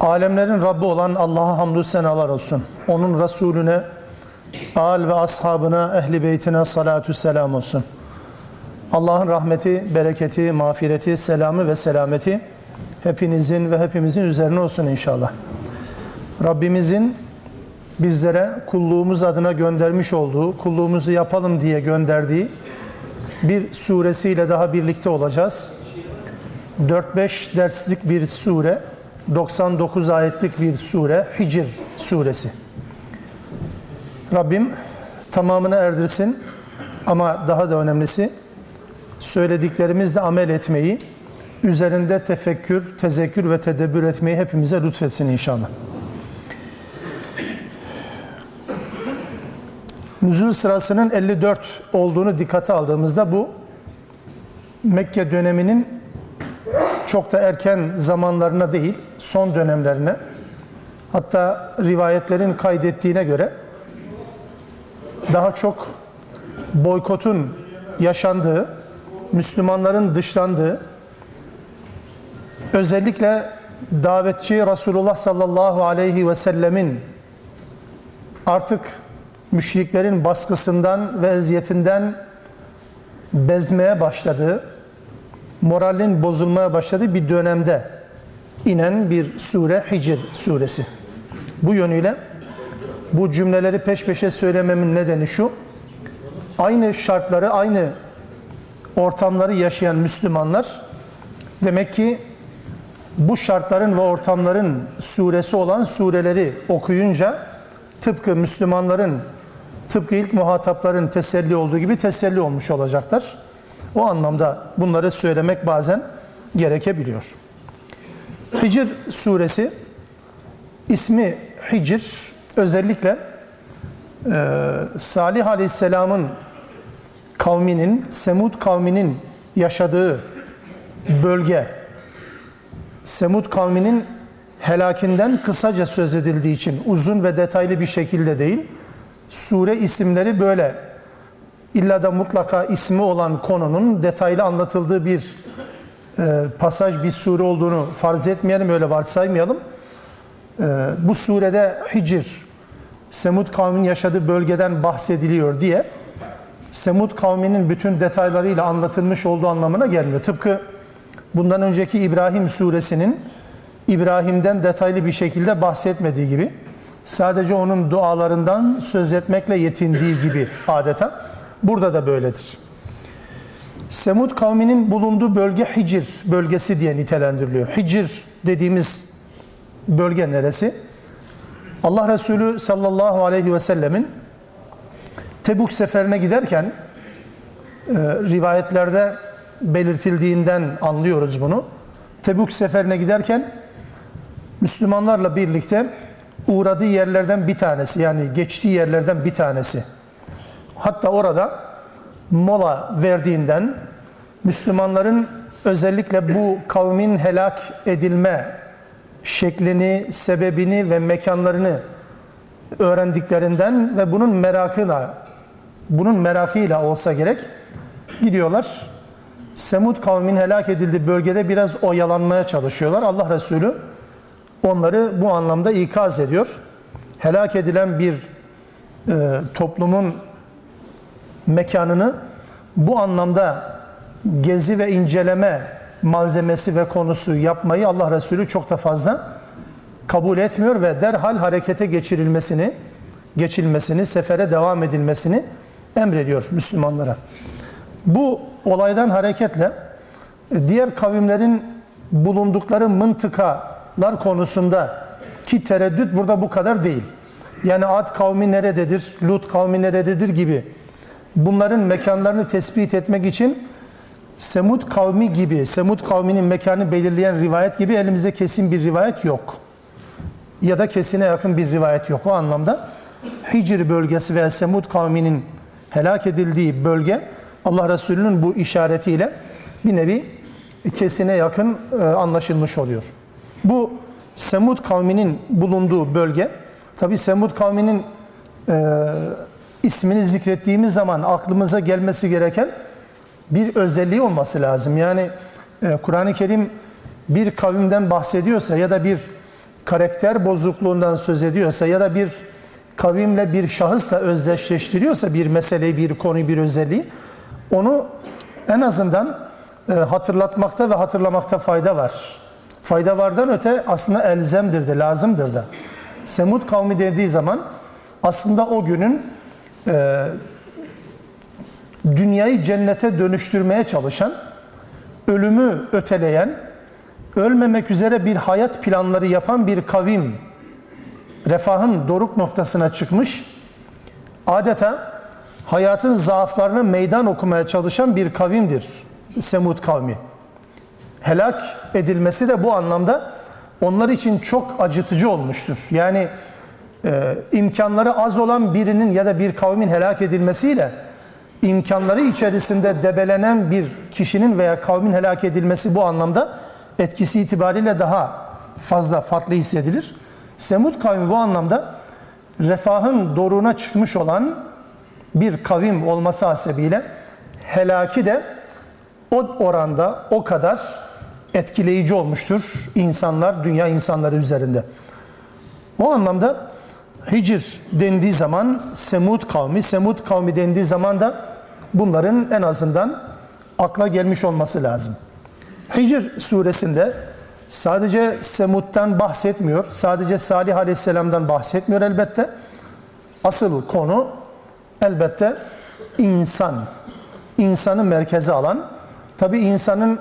Alemlerin Rabbi olan Allah'a hamdü senalar olsun. Onun Resulüne, al ve ashabına, ehli beytine salatü selam olsun. Allah'ın rahmeti, bereketi, mağfireti, selamı ve selameti hepinizin ve hepimizin üzerine olsun inşallah. Rabbimizin bizlere kulluğumuz adına göndermiş olduğu, kulluğumuzu yapalım diye gönderdiği bir suresiyle daha birlikte olacağız. 4-5 derslik bir sure, 99 ayetlik bir sure, Hicr suresi. Rabbim tamamını erdirsin ama daha da önemlisi söylediklerimizle amel etmeyi, üzerinde tefekkür, tezekkür ve tedebbür etmeyi hepimize lütfetsin inşallah. Nüzul sırasının 54 olduğunu dikkate aldığımızda bu Mekke döneminin çok da erken zamanlarına değil, son dönemlerine hatta rivayetlerin kaydettiğine göre daha çok boykotun yaşandığı, Müslümanların dışlandığı, özellikle davetçi Resulullah sallallahu aleyhi ve sellemin artık müşriklerin baskısından ve eziyetinden bezmeye başladığı, moralin bozulmaya başladığı bir dönemde inen bir sure Hicr suresi. Bu yönüyle bu cümleleri peş peşe söylememin nedeni şu, aynı şartları, aynı ortamları yaşayan Müslümanlar demek ki bu şartların ve ortamların suresi olan sureleri okuyunca tıpkı Müslümanların, tıpkı ilk muhatapların teselli olduğu gibi teselli olmuş olacaklar. O anlamda bunları söylemek bazen gerekebiliyor. Hicr suresi ismi Hicr özellikle e, Salih Aleyhisselam'ın kavminin, Semud kavminin yaşadığı bölge, Semud kavminin helakinden kısaca söz edildiği için uzun ve detaylı bir şekilde değil, sure isimleri böyle illa da mutlaka ismi olan konunun detaylı anlatıldığı bir e, pasaj, bir sure olduğunu farz etmeyelim, öyle varsaymayalım. E, bu surede Hicr, Semud kavminin yaşadığı bölgeden bahsediliyor diye Semud kavminin bütün detaylarıyla anlatılmış olduğu anlamına gelmiyor. Tıpkı bundan önceki İbrahim suresinin İbrahim'den detaylı bir şekilde bahsetmediği gibi sadece onun dualarından söz etmekle yetindiği gibi adeta burada da böyledir. Semud kavminin bulunduğu bölge Hicr bölgesi diye nitelendiriliyor. Hicr dediğimiz bölge neresi? Allah Resulü sallallahu aleyhi ve sellemin Tebuk seferine giderken e, rivayetlerde belirtildiğinden anlıyoruz bunu. Tebuk seferine giderken Müslümanlarla birlikte uğradığı yerlerden bir tanesi yani geçtiği yerlerden bir tanesi. Hatta orada mola verdiğinden Müslümanların özellikle bu kavmin helak edilme şeklini, sebebini ve mekanlarını öğrendiklerinden ve bunun merakıyla bunun merakıyla olsa gerek gidiyorlar. Semud kavmin helak edildiği bölgede biraz oyalanmaya çalışıyorlar. Allah Resulü onları bu anlamda ikaz ediyor. Helak edilen bir e, toplumun mekanını bu anlamda gezi ve inceleme malzemesi ve konusu yapmayı Allah Resulü çok da fazla kabul etmiyor ve derhal harekete geçirilmesini, geçilmesini, sefere devam edilmesini emrediyor Müslümanlara. Bu olaydan hareketle diğer kavimlerin bulundukları mıntıkalar konusunda ki tereddüt burada bu kadar değil. Yani Ad kavmi nerededir, Lut kavmi nerededir gibi bunların mekanlarını tespit etmek için Semud kavmi gibi, Semud kavminin mekanını belirleyen rivayet gibi elimizde kesin bir rivayet yok. ya da kesine yakın bir rivayet yok. O anlamda Hicr bölgesi ve Semud kavminin helak edildiği bölge Allah Resulü'nün bu işaretiyle bir nevi kesine yakın e, anlaşılmış oluyor. Bu Semud kavminin bulunduğu bölge, tabi Semud kavminin e, ismini zikrettiğimiz zaman aklımıza gelmesi gereken bir özelliği olması lazım. Yani e, Kur'an-ı Kerim bir kavimden bahsediyorsa ya da bir karakter bozukluğundan söz ediyorsa ya da bir kavimle bir şahısla özdeşleştiriyorsa bir meseleyi, bir konuyu, bir özelliği onu en azından e, hatırlatmakta ve hatırlamakta fayda var. Fayda vardan öte aslında elzemdir de, lazımdır da. Semud kavmi dediği zaman aslında o günün e, dünyayı cennete dönüştürmeye çalışan, ölümü öteleyen, ölmemek üzere bir hayat planları yapan bir kavim, refahın doruk noktasına çıkmış, adeta hayatın zaaflarını meydan okumaya çalışan bir kavimdir Semud kavmi. Helak edilmesi de bu anlamda onlar için çok acıtıcı olmuştur. Yani e, imkanları az olan birinin ya da bir kavmin helak edilmesiyle imkanları içerisinde debelenen bir kişinin veya kavmin helak edilmesi bu anlamda etkisi itibariyle daha fazla farklı hissedilir. Semud kavmi bu anlamda refahın doruğuna çıkmış olan bir kavim olması hasebiyle helaki de o oranda o kadar etkileyici olmuştur insanlar, dünya insanları üzerinde. O anlamda Hicr dendiği zaman Semud kavmi, Semud kavmi dendiği zaman da bunların en azından akla gelmiş olması lazım. Hicr suresinde sadece Semud'dan bahsetmiyor, sadece Salih aleyhisselamdan bahsetmiyor elbette. Asıl konu elbette insan. İnsanı merkeze alan, tabi insanın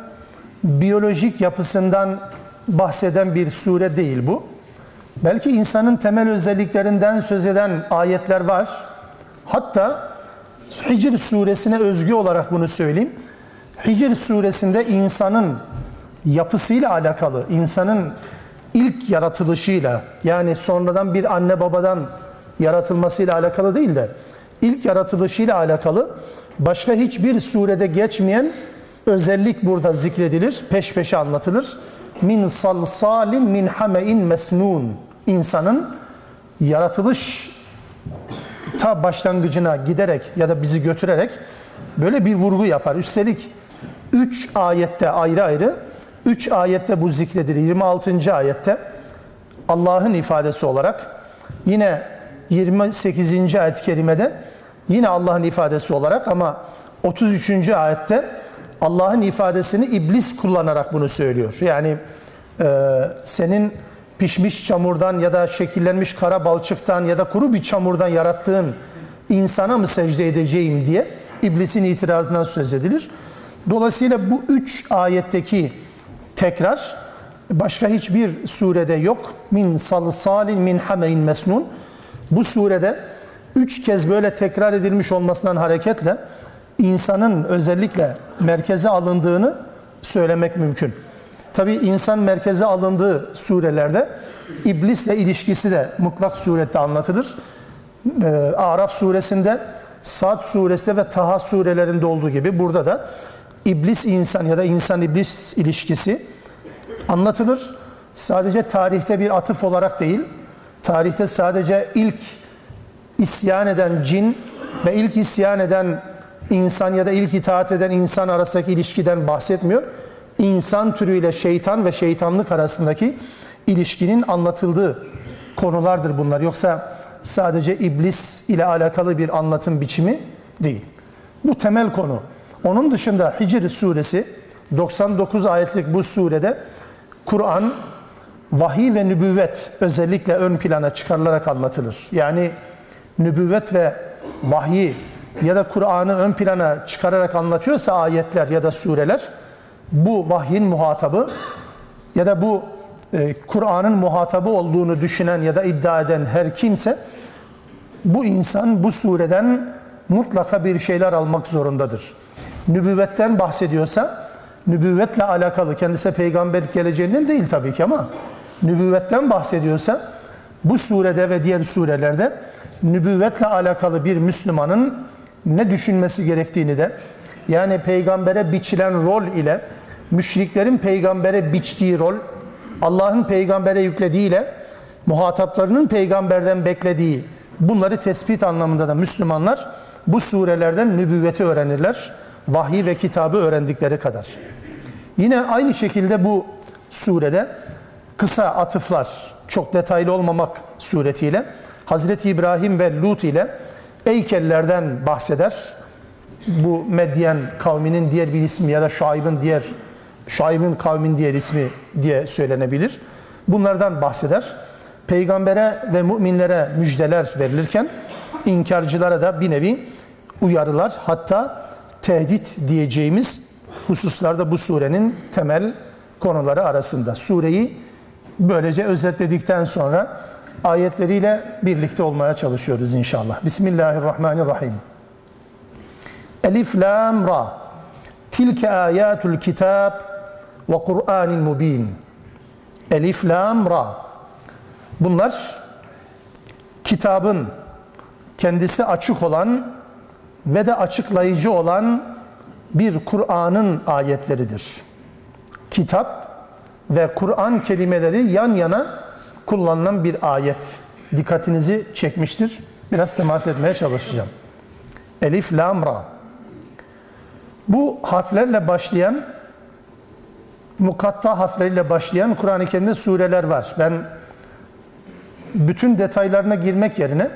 biyolojik yapısından bahseden bir sure değil bu. Belki insanın temel özelliklerinden söz eden ayetler var. Hatta Hicr suresine özgü olarak bunu söyleyeyim. Hicr suresinde insanın yapısıyla alakalı, insanın ilk yaratılışıyla yani sonradan bir anne babadan yaratılmasıyla alakalı değil de ilk yaratılışıyla alakalı başka hiçbir surede geçmeyen özellik burada zikredilir, peş peşe anlatılır. Min salsalin min hamein mesnun. İnsanın yaratılış ta başlangıcına giderek ya da bizi götürerek böyle bir vurgu yapar. Üstelik 3 ayette ayrı ayrı 3 ayette bu zikredilir. 26. ayette Allah'ın ifadesi olarak yine 28. ayet-i kerimede yine Allah'ın ifadesi olarak ama 33. ayette Allah'ın ifadesini iblis kullanarak bunu söylüyor. Yani e, senin pişmiş çamurdan ya da şekillenmiş kara balçıktan ya da kuru bir çamurdan yarattığın insana mı secde edeceğim diye iblisin itirazından söz edilir. Dolayısıyla bu üç ayetteki tekrar başka hiçbir surede yok. Min salsalin min hamein mesnun. Bu surede üç kez böyle tekrar edilmiş olmasından hareketle insanın özellikle merkeze alındığını söylemek mümkün. Tabi insan merkeze alındığı surelerde iblisle ilişkisi de mutlak surette anlatılır. Ee, Araf suresinde, Sad suresinde ve Taha surelerinde olduğu gibi burada da iblis insan ya da insan iblis ilişkisi anlatılır. Sadece tarihte bir atıf olarak değil, tarihte sadece ilk isyan eden cin ve ilk isyan eden insan ya da ilk itaat eden insan arasındaki ilişkiden bahsetmiyor. İnsan türüyle şeytan ve şeytanlık arasındaki ilişkinin anlatıldığı konulardır bunlar. Yoksa sadece iblis ile alakalı bir anlatım biçimi değil. Bu temel konu. Onun dışında Hicr suresi 99 ayetlik bu surede Kur'an vahiy ve nübüvvet özellikle ön plana çıkarılarak anlatılır. Yani nübüvvet ve vahyi ya da Kur'an'ı ön plana çıkararak anlatıyorsa ayetler ya da sureler bu vahyin muhatabı ya da bu e, Kur'an'ın muhatabı olduğunu düşünen ya da iddia eden her kimse bu insan bu sureden mutlaka bir şeyler almak zorundadır. Nübüvvetten bahsediyorsa nübüvvetle alakalı kendisi peygamber geleceğinden değil tabii ki ama nübüvvetten bahsediyorsa bu surede ve diğer surelerde nübüvvetle alakalı bir Müslümanın ne düşünmesi gerektiğini de yani peygambere biçilen rol ile müşriklerin peygambere biçtiği rol Allah'ın peygambere yüklediğiyle muhataplarının peygamberden beklediği bunları tespit anlamında da Müslümanlar bu surelerden nübüvveti öğrenirler. Vahiy ve kitabı öğrendikleri kadar. Yine aynı şekilde bu surede kısa atıflar, çok detaylı olmamak suretiyle Hazreti İbrahim ve Lut ile Eykellerden bahseder. Bu Medyen kavminin diğer bir ismi ya da Şuayb'ın diğer Şuayb'ın kavmin diğer ismi diye söylenebilir. Bunlardan bahseder. Peygambere ve müminlere müjdeler verilirken inkarcılara da bir nevi uyarılar hatta tehdit diyeceğimiz hususlarda bu surenin temel konuları arasında. Sureyi böylece özetledikten sonra ayetleriyle birlikte olmaya çalışıyoruz inşallah. Bismillahirrahmanirrahim. Elif Lam Ra Tilke ayatul kitab ve Kur'anin mubin. Elif Lam Ra Bunlar kitabın kendisi açık olan ve de açıklayıcı olan bir Kur'an'ın ayetleridir. Kitap ve Kur'an kelimeleri yan yana kullanılan bir ayet. Dikkatinizi çekmiştir. Biraz temas etmeye çalışacağım. Elif, Lam, Ra. Bu harflerle başlayan, mukatta harfleriyle başlayan Kur'an-ı Kerim'de sureler var. Ben bütün detaylarına girmek yerine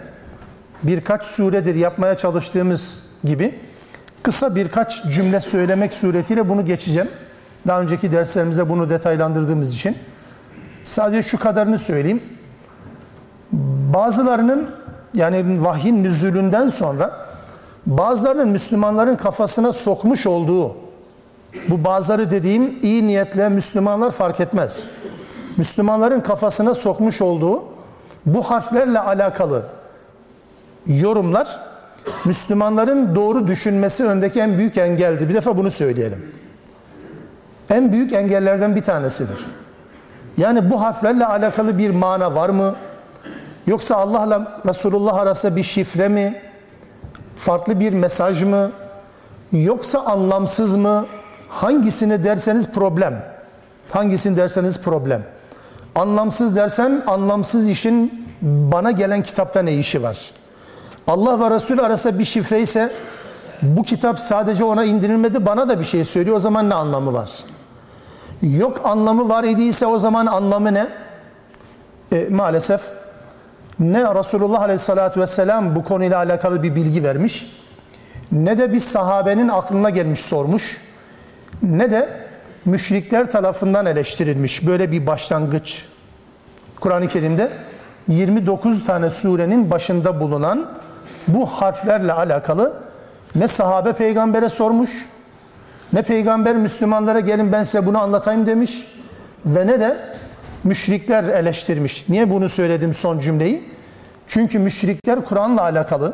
birkaç suredir yapmaya çalıştığımız gibi kısa birkaç cümle söylemek suretiyle bunu geçeceğim. Daha önceki derslerimize bunu detaylandırdığımız için. Sadece şu kadarını söyleyeyim. Bazılarının yani vahyin nüzulünden sonra bazılarının Müslümanların kafasına sokmuş olduğu bu bazıları dediğim iyi niyetle Müslümanlar fark etmez. Müslümanların kafasına sokmuş olduğu bu harflerle alakalı yorumlar Müslümanların doğru düşünmesi öndeki en büyük engeldir. Bir defa bunu söyleyelim. En büyük engellerden bir tanesidir. Yani bu harflerle alakalı bir mana var mı? Yoksa Allah'la Resulullah arasında bir şifre mi? Farklı bir mesaj mı? Yoksa anlamsız mı? Hangisini derseniz problem. Hangisini derseniz problem. Anlamsız dersen anlamsız işin bana gelen kitapta ne işi var? Allah ve Resul arasında bir şifre ise bu kitap sadece ona indirilmedi bana da bir şey söylüyor o zaman ne anlamı var? Yok anlamı var idiyse o zaman anlamı ne? E, maalesef ne Resulullah Aleyhisselatü Vesselam bu konuyla alakalı bir bilgi vermiş ne de bir sahabenin aklına gelmiş sormuş ne de müşrikler tarafından eleştirilmiş böyle bir başlangıç. Kur'an-ı Kerim'de 29 tane surenin başında bulunan bu harflerle alakalı ne sahabe peygambere sormuş, ne peygamber Müslümanlara gelin ben size bunu anlatayım demiş ve ne de müşrikler eleştirmiş. Niye bunu söyledim son cümleyi? Çünkü müşrikler Kur'an'la alakalı,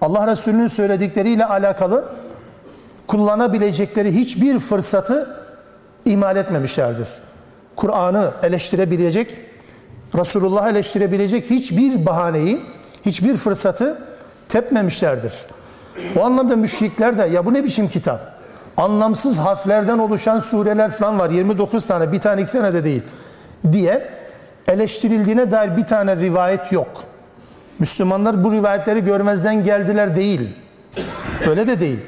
Allah Resulü'nün söyledikleriyle alakalı kullanabilecekleri hiçbir fırsatı ihmal etmemişlerdir. Kur'an'ı eleştirebilecek, Resulullah'ı eleştirebilecek hiçbir bahaneyi, hiçbir fırsatı tepmemişlerdir. O anlamda müşrikler de ya bu ne biçim kitap? Anlamsız harflerden oluşan sureler falan var. 29 tane, bir tane iki tane de değil diye eleştirildiğine dair bir tane rivayet yok. Müslümanlar bu rivayetleri görmezden geldiler değil. Öyle de değil.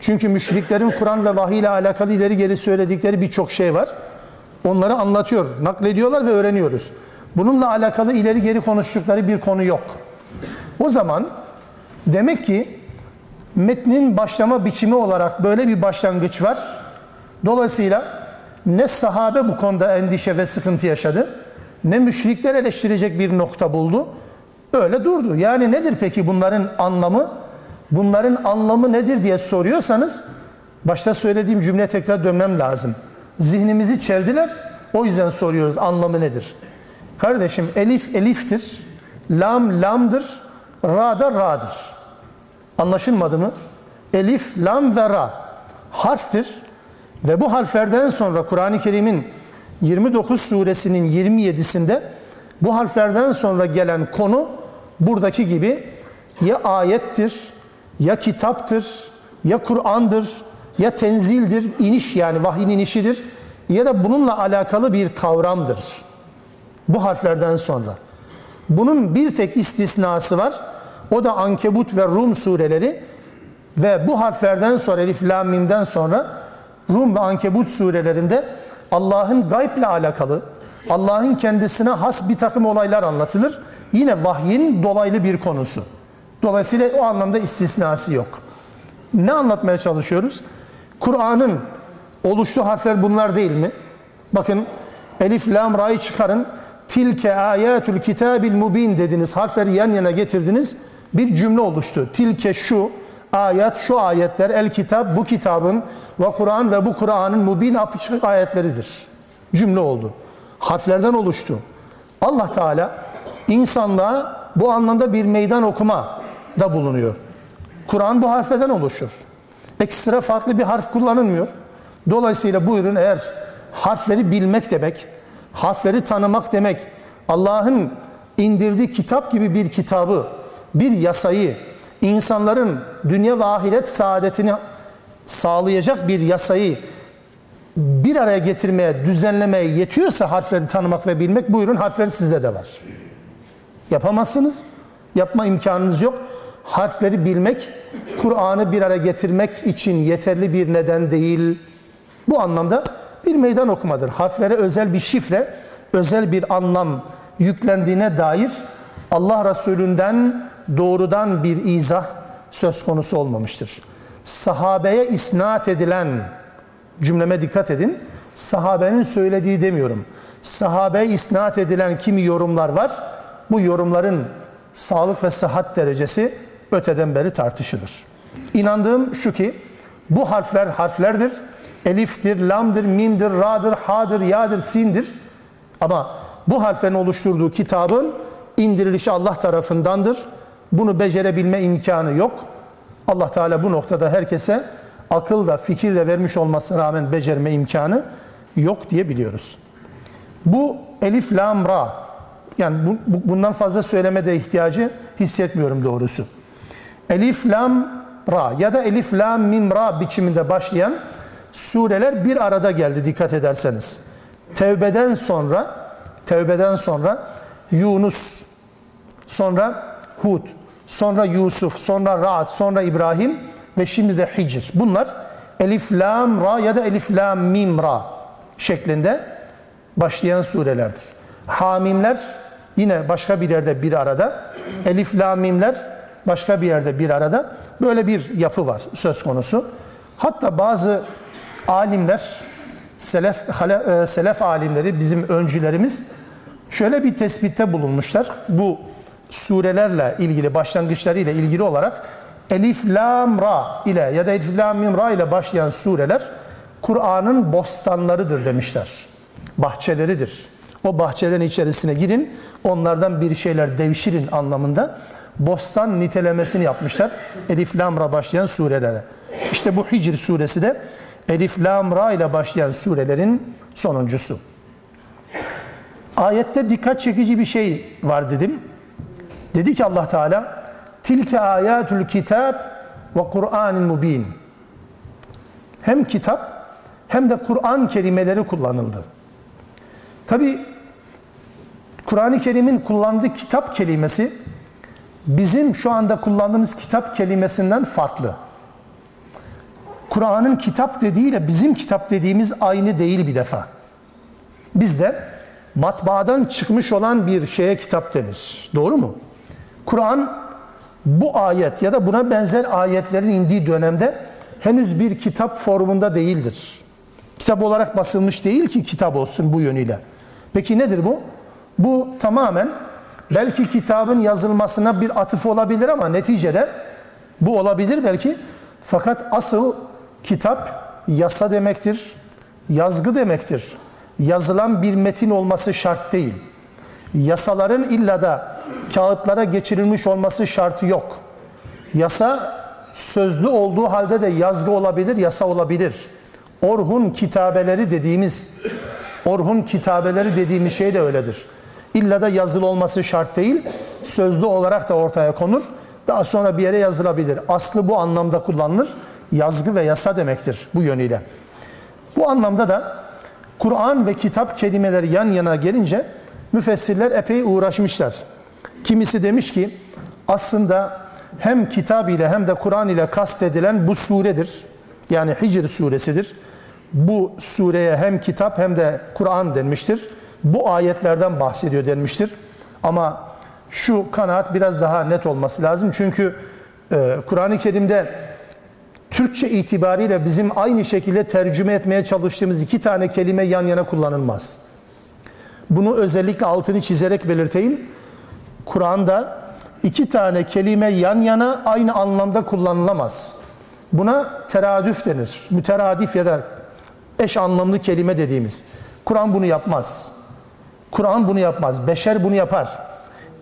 Çünkü müşriklerin Kur'an ve vahiy ile alakalı ileri geri söyledikleri birçok şey var. Onları anlatıyor, naklediyorlar ve öğreniyoruz. Bununla alakalı ileri geri konuştukları bir konu yok. O zaman demek ki metnin başlama biçimi olarak böyle bir başlangıç var. Dolayısıyla ne sahabe bu konuda endişe ve sıkıntı yaşadı, ne müşrikler eleştirecek bir nokta buldu. Öyle durdu. Yani nedir peki bunların anlamı? Bunların anlamı nedir diye soruyorsanız başta söylediğim cümle tekrar dönmem lazım. Zihnimizi çeldiler. O yüzden soruyoruz anlamı nedir? Kardeşim elif eliftir. Lam lamdır. Ra da ra'dır. Anlaşılmadı mı? Elif, lam ve ra harftir. Ve bu harflerden sonra Kur'an-ı Kerim'in 29 suresinin 27'sinde Bu harflerden sonra gelen konu buradaki gibi ya ayettir, ya kitaptır, ya Kur'an'dır, ya tenzildir, iniş yani vahyin inişidir ya da bununla alakalı bir kavramdır. Bu harflerden sonra. Bunun bir tek istisnası var. O da Ankebut ve Rum sureleri ve bu harflerden sonra Elif Lam Mim'den sonra Rum ve Ankebut surelerinde Allah'ın gayble alakalı, Allah'ın kendisine has bir takım olaylar anlatılır. Yine vahyin dolaylı bir konusu. Dolayısıyla o anlamda istisnası yok. Ne anlatmaya çalışıyoruz? Kur'an'ın oluştuğu harfler bunlar değil mi? Bakın Elif, Lam, Ra'yı çıkarın. Tilke ayatul kitabil mubin dediniz. Harfleri yan yana getirdiniz. Bir cümle oluştu. Tilke şu, ayet şu ayetler, el kitap bu kitabın ve Kur'an ve bu Kur'an'ın mubin apışık ayetleridir. Cümle oldu. Harflerden oluştu. Allah Teala insanlığa bu anlamda bir meydan okuma da bulunuyor. Kur'an bu harflerden oluşur. Ekstra farklı bir harf kullanılmıyor. Dolayısıyla buyurun eğer harfleri bilmek demek, harfleri tanımak demek, Allah'ın indirdiği kitap gibi bir kitabı, bir yasayı, insanların dünya ve ahiret saadetini sağlayacak bir yasayı bir araya getirmeye, düzenlemeye yetiyorsa harfleri tanımak ve bilmek buyurun harfleri sizde de var. Yapamazsınız. Yapma imkanınız yok. Harfleri bilmek, Kur'an'ı bir araya getirmek için yeterli bir neden değil. Bu anlamda bir meydan okumadır. Harflere özel bir şifre, özel bir anlam yüklendiğine dair Allah Resulü'nden doğrudan bir izah söz konusu olmamıştır. Sahabeye isnat edilen cümleme dikkat edin. Sahabenin söylediği demiyorum. Sahabeye isnat edilen kimi yorumlar var. Bu yorumların sağlık ve sıhhat derecesi öteden beri tartışılır. İnandığım şu ki bu harfler harflerdir. Eliftir, lamdır, mimdir, ra'dır, ha'dır, ya'dır, sindir. Ama bu harflerin oluşturduğu kitabın indirilişi Allah tarafındandır. Bunu becerebilme imkanı yok. Allah Teala bu noktada herkese akıl da fikir de vermiş olmasına rağmen becerme imkanı yok diye biliyoruz. Bu elif, lam, ra. Yani bu, bu, bundan fazla söylemede ihtiyacı hissetmiyorum doğrusu. Elif, lam, ra ya da elif, lam, mim, ra biçiminde başlayan sureler bir arada geldi dikkat ederseniz. Tevbeden sonra Tevbeden sonra Yunus, sonra Hud, sonra Yusuf, sonra Ra'd, sonra İbrahim ve şimdi de Hicr. Bunlar Elif Lam Ra ya da Elif Lam Mim Ra şeklinde başlayan surelerdir. Hamimler yine başka bir yerde bir arada. Elif Lam Mimler başka bir yerde bir arada. Böyle bir yapı var söz konusu. Hatta bazı alimler, selef, hale, selef alimleri, bizim öncülerimiz şöyle bir tespitte bulunmuşlar. Bu surelerle ilgili, başlangıçlarıyla ilgili olarak Elif, Lam, Ra ile ya da Elif, Lam, Mim, Ra ile başlayan sureler Kur'an'ın bostanlarıdır demişler. Bahçeleridir. O bahçelerin içerisine girin, onlardan bir şeyler devşirin anlamında bostan nitelemesini yapmışlar. Elif, Lam, Ra başlayan surelere. İşte bu Hicr suresi de Elif, Lam, Ra ile başlayan surelerin sonuncusu. Ayette dikkat çekici bir şey var dedim. Dedi ki Allah Teala Tilke ayatul kitab ve Kur'an'ın mubin. Hem kitap hem de Kur'an kelimeleri kullanıldı. Tabi Kur'an-ı Kerim'in kullandığı kitap kelimesi bizim şu anda kullandığımız kitap kelimesinden farklı. Kur'an'ın kitap dediğiyle bizim kitap dediğimiz aynı değil bir defa. Bizde matbaadan çıkmış olan bir şeye kitap denir. Doğru mu? Kur'an bu ayet ya da buna benzer ayetlerin indiği dönemde henüz bir kitap formunda değildir. Kitap olarak basılmış değil ki kitap olsun bu yönüyle. Peki nedir bu? Bu tamamen belki kitabın yazılmasına bir atıf olabilir ama neticede bu olabilir belki. Fakat asıl kitap yasa demektir, yazgı demektir. Yazılan bir metin olması şart değil. Yasaların illa da kağıtlara geçirilmiş olması şartı yok. Yasa sözlü olduğu halde de yazgı olabilir, yasa olabilir. Orhun kitabeleri dediğimiz Orhun kitabeleri dediğimiz şey de öyledir. İlla da yazılı olması şart değil. Sözlü olarak da ortaya konur. Daha sonra bir yere yazılabilir. Aslı bu anlamda kullanılır. Yazgı ve yasa demektir bu yönüyle. Bu anlamda da Kur'an ve kitap kelimeleri yan yana gelince müfessirler epey uğraşmışlar. Kimisi demiş ki aslında hem kitap ile hem de Kur'an ile kastedilen bu suredir. Yani Hicr suresidir. Bu sureye hem kitap hem de Kur'an denmiştir. Bu ayetlerden bahsediyor denmiştir. Ama şu kanaat biraz daha net olması lazım. Çünkü e, Kur'an-ı Kerim'de Türkçe itibariyle bizim aynı şekilde tercüme etmeye çalıştığımız iki tane kelime yan yana kullanılmaz. Bunu özellikle altını çizerek belirteyim. Kur'an'da iki tane kelime yan yana aynı anlamda kullanılamaz. Buna teradüf denir. Müteradif ya da eş anlamlı kelime dediğimiz. Kur'an bunu yapmaz. Kur'an bunu yapmaz. Beşer bunu yapar.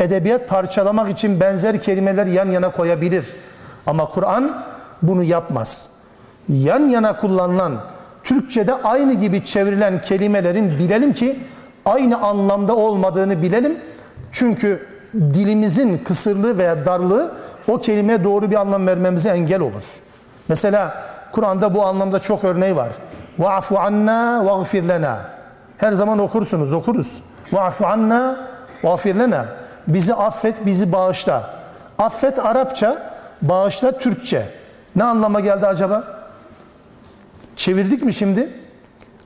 Edebiyat parçalamak için benzer kelimeler yan yana koyabilir. Ama Kur'an bunu yapmaz. Yan yana kullanılan, Türkçe'de aynı gibi çevrilen kelimelerin bilelim ki aynı anlamda olmadığını bilelim. Çünkü dilimizin kısırlığı veya darlığı o kelimeye doğru bir anlam vermemize engel olur. Mesela Kur'an'da bu anlamda çok örneği var. Va'fu anna vagfir lena. Her zaman okursunuz, okuruz. Va'fu anna vagfir lena. Bizi affet, bizi bağışla. Affet Arapça, bağışla Türkçe. Ne anlama geldi acaba? Çevirdik mi şimdi?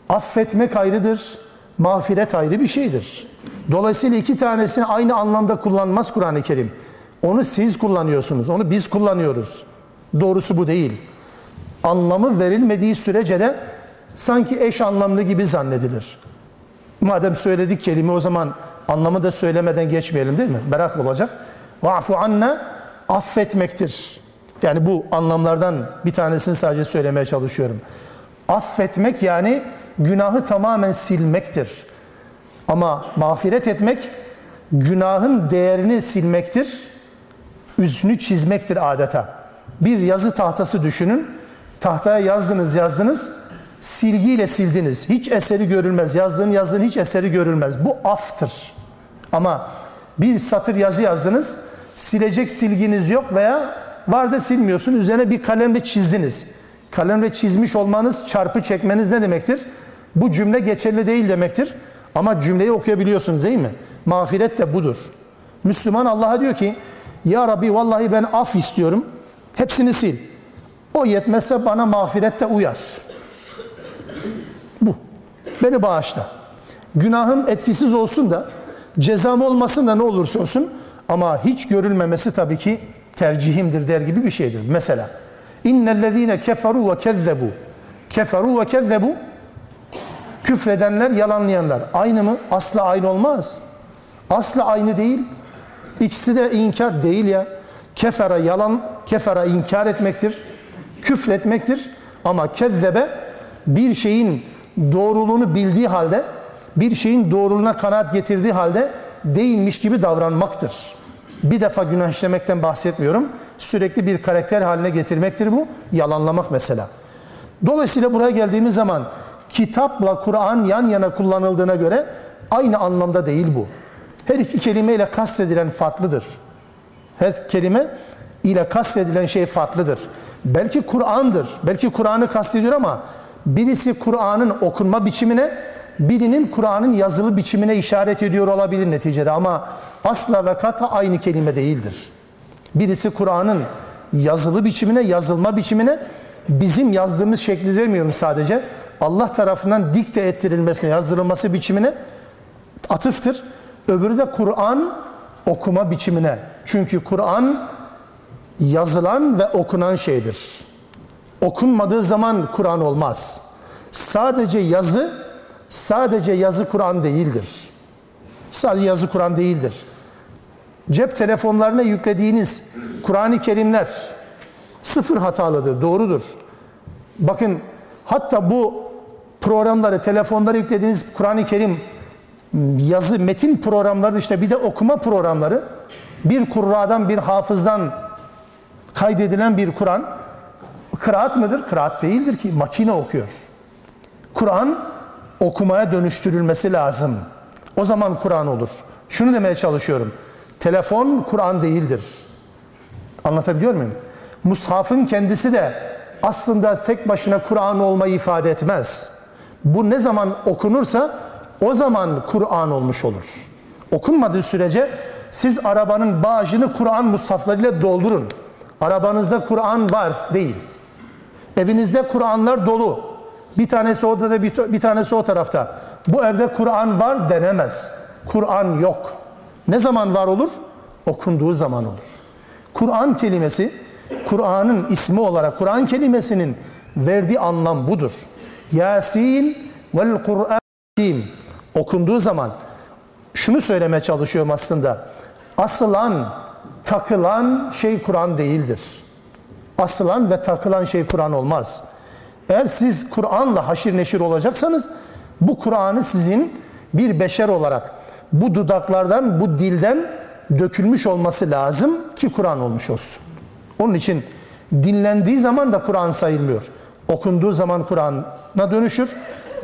Affetmek ayrıdır, mağfiret ayrı bir şeydir. Dolayısıyla iki tanesini aynı anlamda kullanmaz Kur'an-ı Kerim. Onu siz kullanıyorsunuz, onu biz kullanıyoruz. Doğrusu bu değil. Anlamı verilmediği sürece de sanki eş anlamlı gibi zannedilir. Madem söyledik kelime o zaman anlamı da söylemeden geçmeyelim değil mi? Merak olacak. Va'fu anna affetmektir. Yani bu anlamlardan bir tanesini sadece söylemeye çalışıyorum. Affetmek yani günahı tamamen silmektir. Ama mağfiret etmek günahın değerini silmektir. Üstünü çizmektir adeta. Bir yazı tahtası düşünün. Tahtaya yazdınız yazdınız. Silgiyle sildiniz. Hiç eseri görülmez. Yazdığın yazdığın hiç eseri görülmez. Bu aftır. Ama bir satır yazı yazdınız. Silecek silginiz yok veya var da silmiyorsun. Üzerine bir kalemle çizdiniz. Kalemle çizmiş olmanız, çarpı çekmeniz ne demektir? Bu cümle geçerli değil demektir. Ama cümleyi okuyabiliyorsunuz değil mi? Mağfiret de budur. Müslüman Allah'a diyor ki Ya Rabbi vallahi ben af istiyorum. Hepsini sil. O yetmezse bana mağfirette uyar. Bu. Beni bağışla. Günahım etkisiz olsun da cezam olmasın da ne olursa olsun ama hiç görülmemesi tabii ki tercihimdir der gibi bir şeydir. Mesela innellezine keferu ve kezzebu keferu ve kezzebu küfredenler, yalanlayanlar aynı mı? Asla aynı olmaz. Asla aynı değil. İkisi de inkar değil ya. Kefera yalan, kefera inkar etmektir. Küfretmektir. Ama kezzebe bir şeyin doğruluğunu bildiği halde, bir şeyin doğruluğuna kanaat getirdiği halde değilmiş gibi davranmaktır. Bir defa günah işlemekten bahsetmiyorum. Sürekli bir karakter haline getirmektir bu. Yalanlamak mesela. Dolayısıyla buraya geldiğimiz zaman kitapla Kur'an yan yana kullanıldığına göre aynı anlamda değil bu. Her iki kelimeyle kastedilen farklıdır. Her kelime ile kastedilen şey farklıdır. Belki Kur'an'dır. Belki Kur'an'ı kastediyor ama birisi Kur'an'ın okunma biçimine, birinin Kur'an'ın yazılı biçimine işaret ediyor olabilir neticede ama asla ve kata aynı kelime değildir. Birisi Kur'an'ın yazılı biçimine, yazılma biçimine bizim yazdığımız şekli demiyorum sadece. Allah tarafından dikte ettirilmesine, yazdırılması biçimine atıftır. Öbürü de Kur'an okuma biçimine. Çünkü Kur'an yazılan ve okunan şeydir. Okunmadığı zaman Kur'an olmaz. Sadece yazı, sadece yazı Kur'an değildir. Sadece yazı Kur'an değildir. Cep telefonlarına yüklediğiniz Kur'an-ı Kerimler sıfır hatalıdır, doğrudur. Bakın hatta bu programları, telefonlara yüklediğiniz Kur'an-ı Kerim yazı, metin programları işte bir de okuma programları bir kurradan, bir hafızdan kaydedilen bir Kur'an kıraat mıdır? Kıraat değildir ki makine okuyor. Kur'an okumaya dönüştürülmesi lazım. O zaman Kur'an olur. Şunu demeye çalışıyorum. Telefon Kur'an değildir. Anlatabiliyor muyum? Mushafın kendisi de aslında tek başına Kur'an olmayı ifade etmez. Bu ne zaman okunursa o zaman Kur'an olmuş olur. Okunmadığı sürece siz arabanın bağcını Kur'an mushaflarıyla doldurun. Arabanızda Kur'an var değil. Evinizde Kur'anlar dolu. Bir tanesi orada da bir tanesi o tarafta. Bu evde Kur'an var denemez. Kur'an yok. Ne zaman var olur? Okunduğu zaman olur. Kur'an kelimesi, Kur'an'ın ismi olarak Kur'an kelimesinin verdiği anlam budur. Yasin vel Kur'an okunduğu zaman şunu söylemeye çalışıyorum aslında. Asılan, takılan şey Kur'an değildir. Asılan ve takılan şey Kur'an olmaz. Eğer siz Kur'an'la haşir neşir olacaksanız bu Kur'an'ı sizin bir beşer olarak bu dudaklardan, bu dilden dökülmüş olması lazım ki Kur'an olmuş olsun. Onun için dinlendiği zaman da Kur'an sayılmıyor. Okunduğu zaman Kur'an'a dönüşür.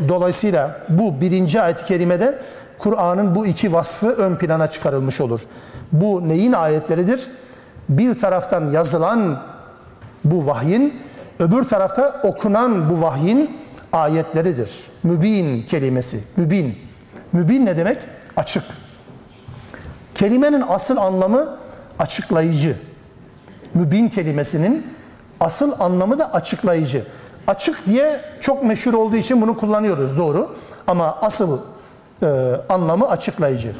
Dolayısıyla bu birinci ayet-i kerimede Kur'an'ın bu iki vasfı ön plana çıkarılmış olur. Bu neyin ayetleridir? Bir taraftan yazılan bu vahyin, öbür tarafta okunan bu vahyin ayetleridir. Mübin kelimesi. Mübin. Mübin ne demek? Açık. Kelimenin asıl anlamı açıklayıcı. Mübin kelimesinin asıl anlamı da açıklayıcı. Açık diye çok meşhur olduğu için bunu kullanıyoruz doğru. Ama asıl e, anlamı açıklayıcı.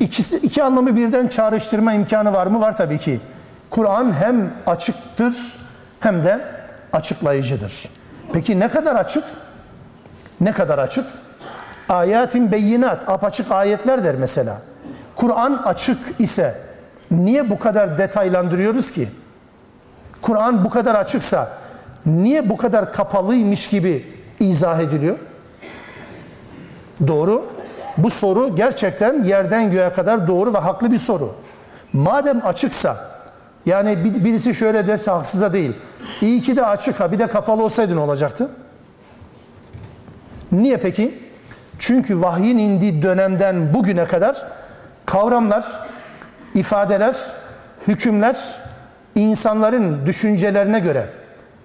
İkisi, iki anlamı birden çağrıştırma imkanı var mı? Var tabii ki. Kur'an hem açıktır hem de açıklayıcıdır. Peki ne kadar açık? Ne kadar açık? Ayatin beyinat, apaçık ayetler der mesela. Kur'an açık ise niye bu kadar detaylandırıyoruz ki? Kur'an bu kadar açıksa niye bu kadar kapalıymış gibi izah ediliyor? Doğru. Bu soru gerçekten yerden göğe kadar doğru ve haklı bir soru. Madem açıksa, yani birisi şöyle derse haksız da değil. İyi ki de açık ha bir de kapalı olsaydı ne olacaktı? Niye peki? Çünkü vahyin indiği dönemden bugüne kadar kavramlar, ifadeler, hükümler insanların düşüncelerine göre,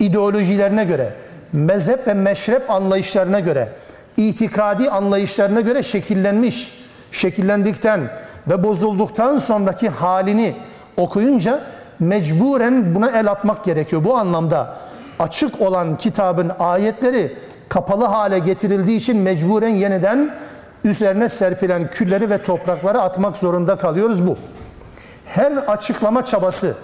ideolojilerine göre, mezhep ve meşrep anlayışlarına göre, itikadi anlayışlarına göre şekillenmiş. Şekillendikten ve bozulduktan sonraki halini okuyunca mecburen buna el atmak gerekiyor. Bu anlamda açık olan kitabın ayetleri kapalı hale getirildiği için mecburen yeniden üzerine serpilen külleri ve toprakları atmak zorunda kalıyoruz bu. Her açıklama çabası,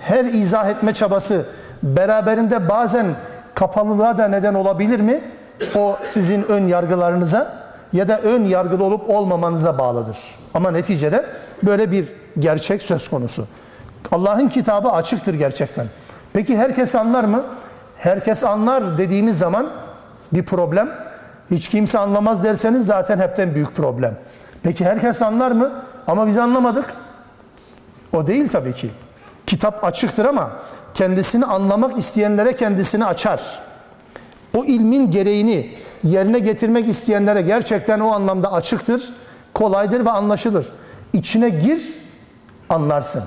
her izah etme çabası beraberinde bazen kapalılığa da neden olabilir mi? O sizin ön yargılarınıza ya da ön yargılı olup olmamanıza bağlıdır. Ama neticede böyle bir gerçek söz konusu. Allah'ın kitabı açıktır gerçekten. Peki herkes anlar mı? Herkes anlar dediğimiz zaman bir problem. Hiç kimse anlamaz derseniz zaten hepten büyük problem. Peki herkes anlar mı? Ama biz anlamadık. O değil tabii ki. Kitap açıktır ama kendisini anlamak isteyenlere kendisini açar. O ilmin gereğini yerine getirmek isteyenlere gerçekten o anlamda açıktır, kolaydır ve anlaşılır. İçine gir, anlarsın.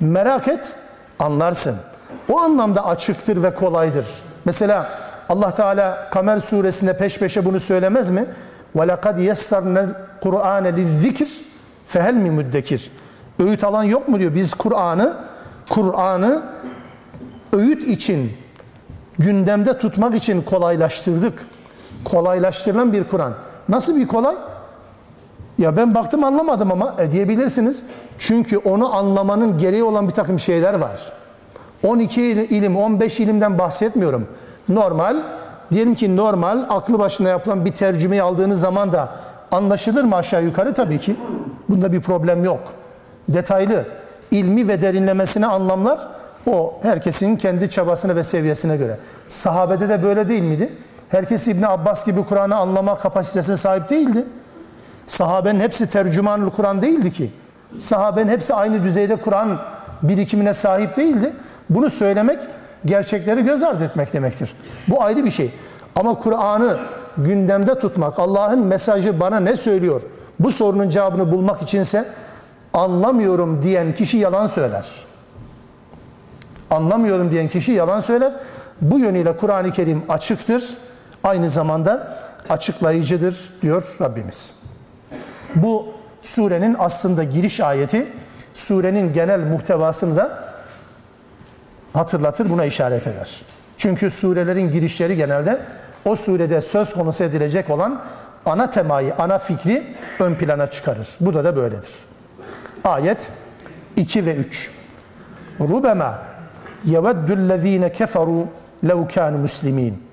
Merak et, anlarsın. O anlamda açıktır ve kolaydır. Mesela Allah Teala Kamer suresinde peş peşe bunu söylemez mi? وَلَقَدْ يَسَّرْنَا الْقُرْآنَ لِلذِّكِرِ فَهَلْ مِ müddekir? Öğüt alan yok mu diyor. Biz Kur'an'ı Kur'an'ı öğüt için gündemde tutmak için kolaylaştırdık. Kolaylaştırılan bir Kur'an. Nasıl bir kolay? Ya ben baktım anlamadım ama e diyebilirsiniz. Çünkü onu anlamanın gereği olan bir takım şeyler var. 12 ilim, 15 ilimden bahsetmiyorum. Normal, diyelim ki normal, aklı başına yapılan bir tercümeyi aldığınız zaman da anlaşılır mı aşağı yukarı? Tabii ki. Bunda bir problem yok. Detaylı, ilmi ve derinlemesine anlamlar o herkesin kendi çabasına ve seviyesine göre. Sahabede de böyle değil miydi? Herkes İbni Abbas gibi Kur'an'ı anlama kapasitesine sahip değildi. Sahabenin hepsi tercümanlı Kur'an değildi ki. Sahabenin hepsi aynı düzeyde Kur'an birikimine sahip değildi. Bunu söylemek gerçekleri göz ardı etmek demektir. Bu ayrı bir şey. Ama Kur'an'ı gündemde tutmak, Allah'ın mesajı bana ne söylüyor? Bu sorunun cevabını bulmak içinse anlamıyorum diyen kişi yalan söyler. Anlamıyorum diyen kişi yalan söyler. Bu yönüyle Kur'an-ı Kerim açıktır. Aynı zamanda açıklayıcıdır diyor Rabbimiz. Bu surenin aslında giriş ayeti surenin genel muhtevasını da hatırlatır, buna işaret eder. Çünkü surelerin girişleri genelde o surede söz konusu edilecek olan ana temayı, ana fikri ön plana çıkarır. Bu da da böyledir. Ayet 2 ve 3. Rubema yeveddüllezine keferu lev kânu muslimin.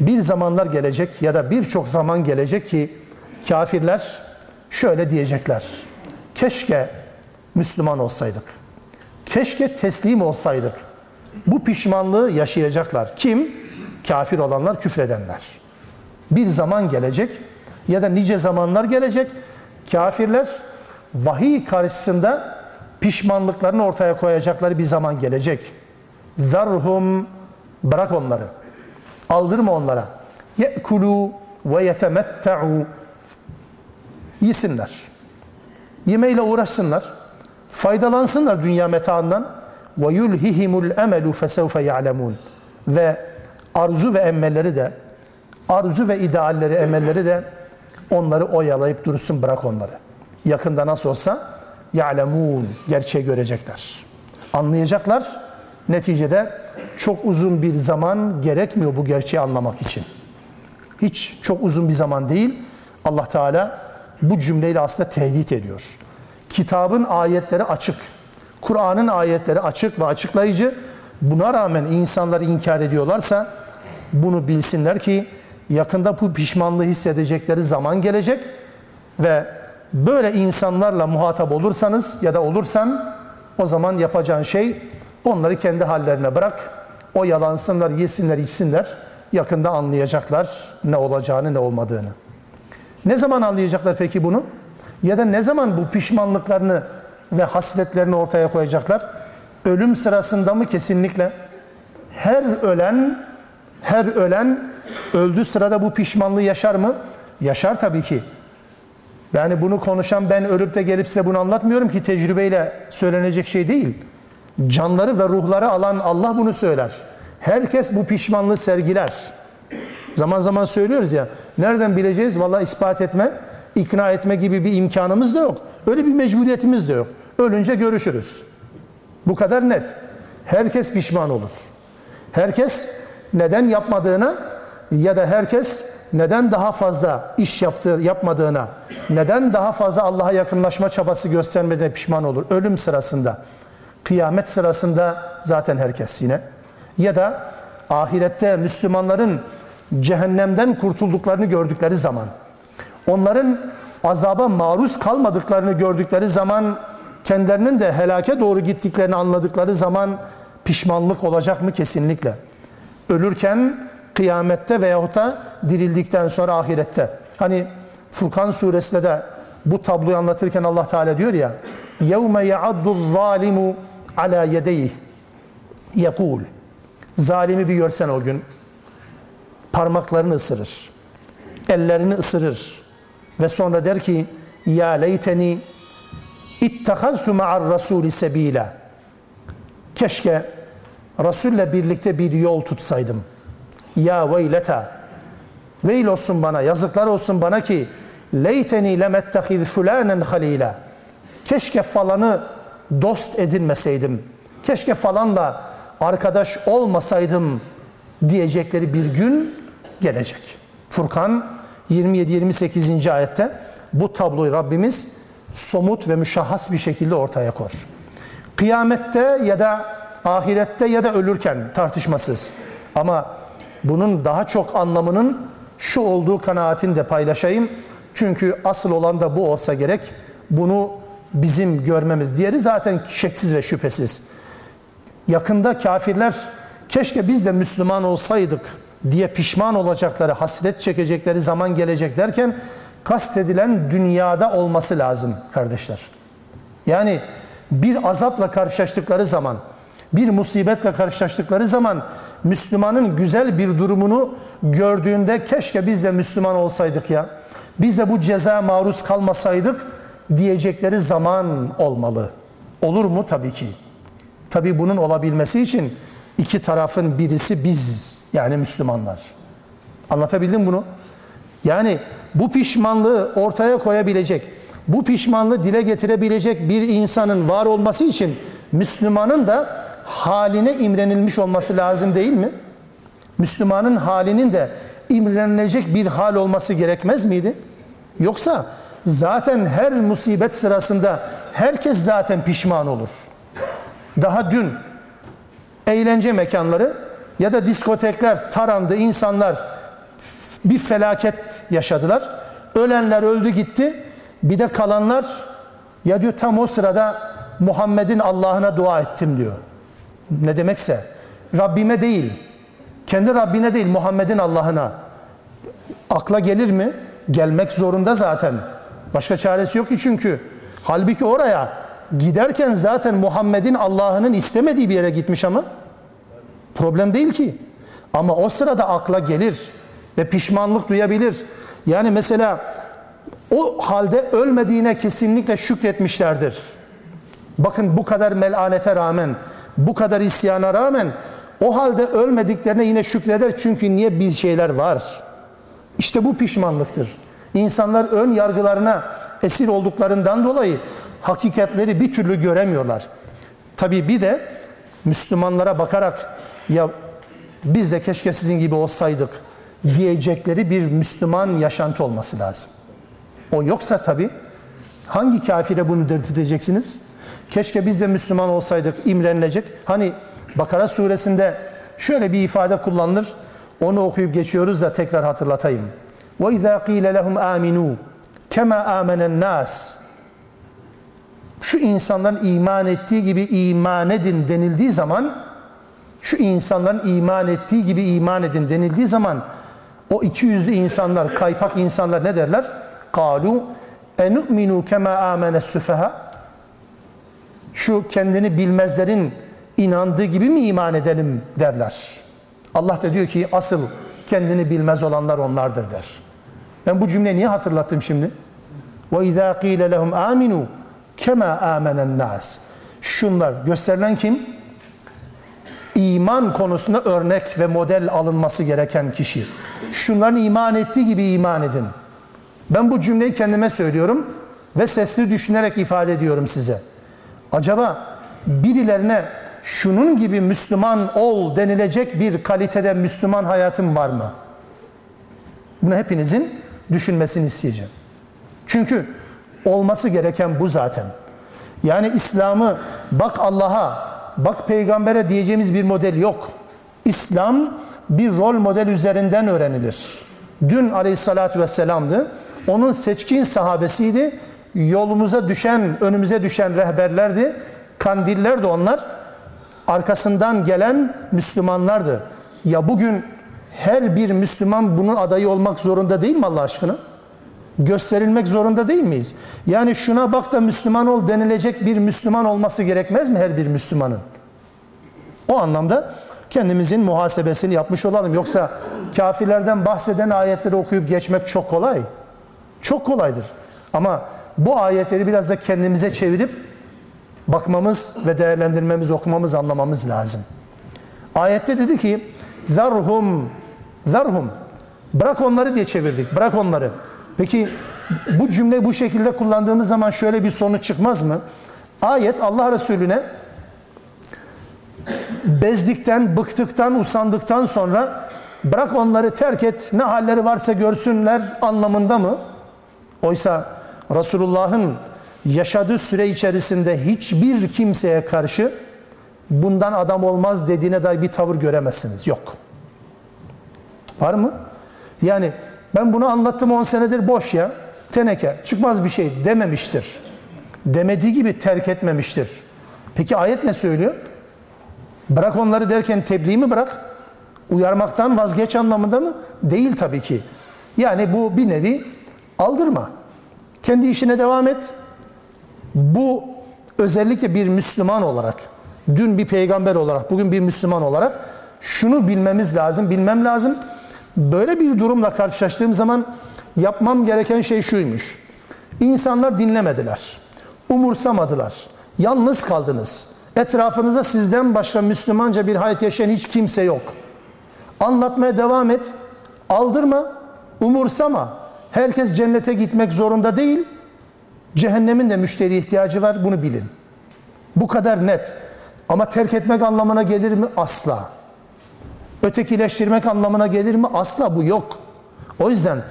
Bir zamanlar gelecek ya da birçok zaman gelecek ki kafirler şöyle diyecekler. Keşke Müslüman olsaydık. Keşke teslim olsaydık. Bu pişmanlığı yaşayacaklar. Kim? Kafir olanlar, küfredenler. Bir zaman gelecek ya da nice zamanlar gelecek. Kafirler vahiy karşısında pişmanlıklarını ortaya koyacakları bir zaman gelecek. Zarhum bırak onları. Aldırma onlara. Ye'kulu ve yetemetta'u yesinler. Yemeyle uğraşsınlar. Faydalansınlar dünya metaından. Ve yulhihimul emelu fesevfe ya'lemun. Ve arzu ve emelleri de arzu ve idealleri, emelleri de onları oyalayıp dursun bırak onları. Yakında nasıl olsa ya'lemun gerçeği görecekler. Anlayacaklar. Neticede çok uzun bir zaman gerekmiyor bu gerçeği anlamak için. Hiç çok uzun bir zaman değil. Allah Teala bu cümleyle aslında tehdit ediyor. Kitabın ayetleri açık. Kur'an'ın ayetleri açık ve açıklayıcı. Buna rağmen insanlar inkar ediyorlarsa bunu bilsinler ki yakında bu pişmanlığı hissedecekleri zaman gelecek ve böyle insanlarla muhatap olursanız ya da olursan o zaman yapacağın şey onları kendi hallerine bırak. O yalansınlar, yesinler, içsinler. Yakında anlayacaklar ne olacağını, ne olmadığını. Ne zaman anlayacaklar peki bunu? Ya da ne zaman bu pişmanlıklarını ve hasretlerini ortaya koyacaklar? Ölüm sırasında mı? Kesinlikle. Her ölen, her ölen öldü sırada bu pişmanlığı yaşar mı? Yaşar tabii ki. Yani bunu konuşan ben ölüp de gelip size bunu anlatmıyorum ki tecrübeyle söylenecek şey değil. Canları ve ruhları alan Allah bunu söyler. Herkes bu pişmanlığı sergiler. Zaman zaman söylüyoruz ya, nereden bileceğiz? Vallahi ispat etme, ikna etme gibi bir imkanımız da yok. Öyle bir mecburiyetimiz de yok. Ölünce görüşürüz. Bu kadar net. Herkes pişman olur. Herkes neden yapmadığına ya da herkes neden daha fazla iş yaptığı, yapmadığına, neden daha fazla Allah'a yakınlaşma çabası göstermediğine pişman olur. Ölüm sırasında, kıyamet sırasında zaten herkes yine. Ya da ahirette Müslümanların cehennemden kurtulduklarını gördükleri zaman, onların azaba maruz kalmadıklarını gördükleri zaman, kendilerinin de helake doğru gittiklerini anladıkları zaman pişmanlık olacak mı? Kesinlikle. Ölürken kıyamette veyahut da dirildikten sonra ahirette. Hani Furkan suresinde de bu tabloyu anlatırken Allah Teala diyor ya يَوْمَ يَعَدُّ الظَّالِمُ عَلَى يَدَيْهِ يَقُولُ Zalimi bir görsen o gün parmaklarını ısırır. Ellerini ısırır. Ve sonra der ki ya leyteni ittehaztu ma'ar rasuli sebila. Keşke Resul'le birlikte bir yol tutsaydım. Ya veyleta. Veil olsun bana, yazıklar olsun bana ki leyteni lemettehiz fulanen halila. Keşke falanı dost edinmeseydim. Keşke falanla arkadaş olmasaydım diyecekleri bir gün gelecek. Furkan 27-28. ayette bu tabloyu Rabbimiz somut ve müşahhas bir şekilde ortaya koyar. Kıyamette ya da ahirette ya da ölürken tartışmasız. Ama bunun daha çok anlamının şu olduğu kanaatini de paylaşayım. Çünkü asıl olan da bu olsa gerek. Bunu bizim görmemiz. Diğeri zaten şeksiz ve şüphesiz. Yakında kafirler keşke biz de Müslüman olsaydık diye pişman olacakları, hasret çekecekleri zaman gelecek derken kastedilen dünyada olması lazım kardeşler. Yani bir azapla karşılaştıkları zaman, bir musibetle karşılaştıkları zaman Müslümanın güzel bir durumunu gördüğünde keşke biz de Müslüman olsaydık ya. Biz de bu ceza maruz kalmasaydık diyecekleri zaman olmalı. Olur mu? Tabii ki. Tabii bunun olabilmesi için iki tarafın birisi biz yani Müslümanlar. Anlatabildim bunu? Yani bu pişmanlığı ortaya koyabilecek, bu pişmanlığı dile getirebilecek bir insanın var olması için Müslümanın da haline imrenilmiş olması lazım değil mi? Müslümanın halinin de imrenilecek bir hal olması gerekmez miydi? Yoksa zaten her musibet sırasında herkes zaten pişman olur. Daha dün eğlence mekanları ya da diskotekler tarandı, insanlar bir felaket yaşadılar. Ölenler öldü gitti. Bir de kalanlar ya diyor tam o sırada Muhammed'in Allah'ına dua ettim diyor. Ne demekse Rabbime değil, kendi Rabbine değil Muhammed'in Allah'ına. Akla gelir mi? Gelmek zorunda zaten. Başka çaresi yok ki çünkü. Halbuki oraya giderken zaten Muhammed'in Allah'ının istemediği bir yere gitmiş ama problem değil ki. Ama o sırada akla gelir ve pişmanlık duyabilir. Yani mesela o halde ölmediğine kesinlikle şükretmişlerdir. Bakın bu kadar melanete rağmen, bu kadar isyana rağmen o halde ölmediklerine yine şükreder. Çünkü niye bir şeyler var. İşte bu pişmanlıktır. İnsanlar ön yargılarına esir olduklarından dolayı hakikatleri bir türlü göremiyorlar. Tabii bir de Müslümanlara bakarak ya biz de keşke sizin gibi olsaydık diyecekleri bir Müslüman yaşantı olması lazım. O yoksa tabii hangi kafire bunu dedirteceksiniz? Keşke biz de Müslüman olsaydık imrenilecek. Hani Bakara suresinde şöyle bir ifade kullanılır. Onu okuyup geçiyoruz da tekrar hatırlatayım. وَاِذَا قِيلَ لَهُمْ آمِنُوا كَمَا آمَنَ النَّاسِ Şu insanların iman ettiği gibi iman edin denildiği zaman şu insanların iman ettiği gibi iman edin denildiği zaman o iki yüzlü insanlar, kaypak insanlar ne derler? قَالُوا اَنُؤْمِنُوا كَمَا آمَنَ السُّفَهَا Şu kendini bilmezlerin inandığı gibi mi iman edelim derler. Allah da diyor ki asıl kendini bilmez olanlar onlardır der. Ben bu cümleyi niye hatırlattım şimdi? وَاِذَا قِيلَ لَهُمْ آمِنُوا كَمَا آمَنَ النَّاسِ Şunlar gösterilen kim? İman konusunda örnek ve model alınması gereken kişi. Şunların iman ettiği gibi iman edin. Ben bu cümleyi kendime söylüyorum ve sesli düşünerek ifade ediyorum size. Acaba birilerine şunun gibi Müslüman ol denilecek bir kalitede Müslüman hayatım var mı? Bunu hepinizin düşünmesini isteyeceğim. Çünkü olması gereken bu zaten. Yani İslam'ı bak Allah'a, bak peygambere diyeceğimiz bir model yok. İslam bir rol model üzerinden öğrenilir. Dün aleyhissalatü vesselam'dı. Onun seçkin sahabesiydi. Yolumuza düşen, önümüze düşen rehberlerdi. Kandiller de onlar. Arkasından gelen Müslümanlardı. Ya bugün her bir Müslüman bunun adayı olmak zorunda değil mi Allah aşkına? Gösterilmek zorunda değil miyiz? Yani şuna bak da Müslüman ol denilecek bir Müslüman olması gerekmez mi her bir Müslümanın? O anlamda kendimizin muhasebesini yapmış olalım. Yoksa kafirlerden bahseden ayetleri okuyup geçmek çok kolay. Çok kolaydır. Ama bu ayetleri biraz da kendimize çevirip bakmamız ve değerlendirmemiz, okumamız, anlamamız lazım. Ayette dedi ki zarhum zarhum bırak onları diye çevirdik. Bırak onları. Peki bu cümle bu şekilde kullandığımız zaman şöyle bir sonuç çıkmaz mı? Ayet Allah Resulüne bezdikten, bıktıktan, usandıktan sonra bırak onları terk et, ne halleri varsa görsünler anlamında mı? Oysa Resulullah'ın yaşadığı süre içerisinde hiçbir kimseye karşı bundan adam olmaz dediğine dair bir tavır göremezsiniz. Yok. Var mı? Yani ben bunu anlattım 10 senedir boş ya. Teneke, çıkmaz bir şey dememiştir. Demediği gibi terk etmemiştir. Peki ayet ne söylüyor? Bırak onları derken tebliğ mi bırak? Uyarmaktan vazgeç anlamında mı? Değil tabii ki. Yani bu bir nevi aldırma. Kendi işine devam et. Bu özellikle bir Müslüman olarak, dün bir peygamber olarak, bugün bir Müslüman olarak şunu bilmemiz lazım, bilmem lazım. Böyle bir durumla karşılaştığım zaman yapmam gereken şey şuymuş. İnsanlar dinlemediler. Umursamadılar. Yalnız kaldınız. Etrafınızda sizden başka Müslümanca bir hayat yaşayan hiç kimse yok. Anlatmaya devam et. Aldırma, umursama. Herkes cennete gitmek zorunda değil. Cehennemin de müşteri ihtiyacı var. Bunu bilin. Bu kadar net. Ama terk etmek anlamına gelir mi? Asla. Ötekileştirmek anlamına gelir mi? Asla bu yok. O yüzden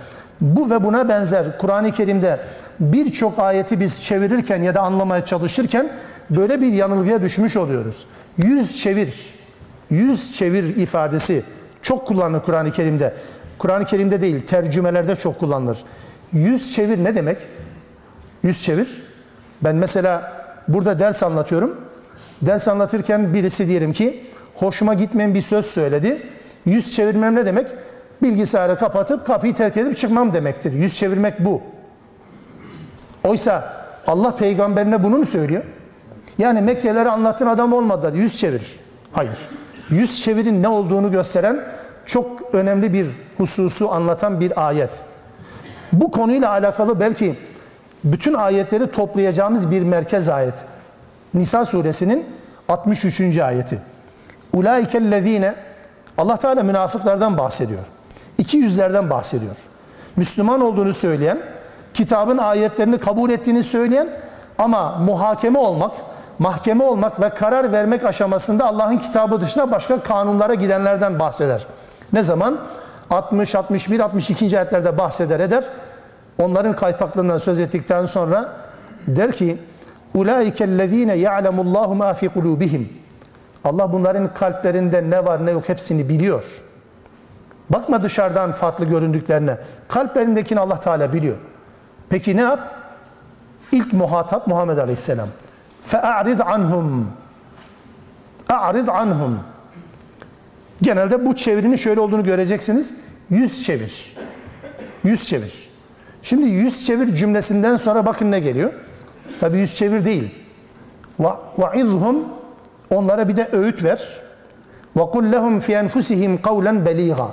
bu ve buna benzer Kur'an-ı Kerim'de birçok ayeti biz çevirirken ya da anlamaya çalışırken böyle bir yanılgıya düşmüş oluyoruz. Yüz çevir, yüz çevir ifadesi çok kullanılır Kur'an-ı Kerim'de. Kur'an-ı Kerim'de değil, tercümelerde çok kullanılır. Yüz çevir ne demek? Yüz çevir. Ben mesela burada ders anlatıyorum. Ders anlatırken birisi diyelim ki hoşuma gitmeyen bir söz söyledi. Yüz çevirmem ne demek? Bilgisayarı kapatıp kapıyı terk edip çıkmam demektir. Yüz çevirmek bu. Oysa Allah peygamberine bunu mu söylüyor? Yani Mekke'leri anlattığın adam olmadılar. Yüz çevir. Hayır. Yüz çevirin ne olduğunu gösteren çok önemli bir hususu anlatan bir ayet. Bu konuyla alakalı belki bütün ayetleri toplayacağımız bir merkez ayet. Nisa suresinin 63. ayeti. Ulaikellezine Allah Teala münafıklardan bahsediyor. İki yüzlerden bahsediyor. Müslüman olduğunu söyleyen, kitabın ayetlerini kabul ettiğini söyleyen ama muhakeme olmak, mahkeme olmak ve karar vermek aşamasında Allah'ın kitabı dışında başka kanunlara gidenlerden bahseder. Ne zaman? 60, 61, 62. ayetlerde bahseder eder. Onların kaypaklığından söz ettikten sonra der ki Ulaikellezine ya'lemullahu ma fi kulubihim. Allah bunların kalplerinde ne var ne yok hepsini biliyor. Bakma dışarıdan farklı göründüklerine. Kalplerindekini Allah Teala biliyor. Peki ne yap? İlk muhatap Muhammed Aleyhisselam. فَاَعْرِضْ عَنْهُمْ اَعْرِضْ عَنْهُمْ Genelde bu çevirinin şöyle olduğunu göreceksiniz. Yüz çevir. Yüz çevir. Şimdi yüz çevir cümlesinden sonra bakın ne geliyor. Tabi yüz çevir değil. وَعِذْهُمْ Onlara bir de öğüt ver. وَقُلْ لَهُمْ فِي أَنْفُسِهِمْ قَوْلًا بَل۪يغًا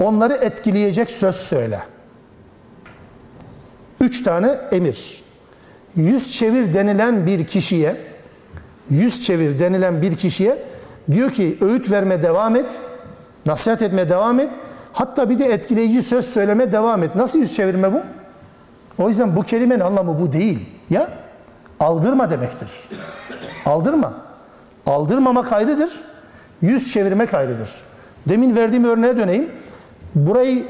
Onları etkileyecek söz söyle. Üç tane emir. Yüz çevir denilen bir kişiye, yüz çevir denilen bir kişiye diyor ki öğüt verme devam et, nasihat etme devam et, hatta bir de etkileyici söz söyleme devam et. Nasıl yüz çevirme bu? O yüzden bu kelimenin anlamı bu değil. Ya aldırma demektir. Aldırma. Aldırmamak ayrıdır. Yüz çevirmek ayrıdır. Demin verdiğim örneğe döneyim. Burayı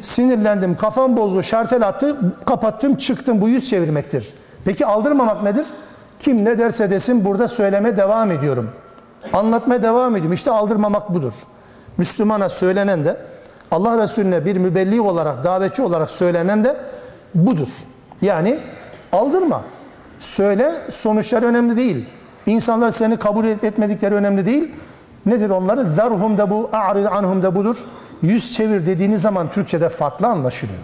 sinirlendim, kafam bozdu, şartel attı, kapattım, çıktım. Bu yüz çevirmektir. Peki aldırmamak nedir? Kim ne derse desin burada söyleme devam ediyorum. Anlatmaya devam ediyorum. İşte aldırmamak budur. Müslümana söylenen de Allah Resulüne bir mübelli olarak, davetçi olarak söylenen de budur. Yani aldırma. Söyle, sonuçlar önemli değil. İnsanlar seni kabul etmedikleri önemli değil. Nedir onları? Zarhum da bu, a'rid anhum da budur. Yüz çevir dediğiniz zaman Türkçe'de farklı anlaşılıyor.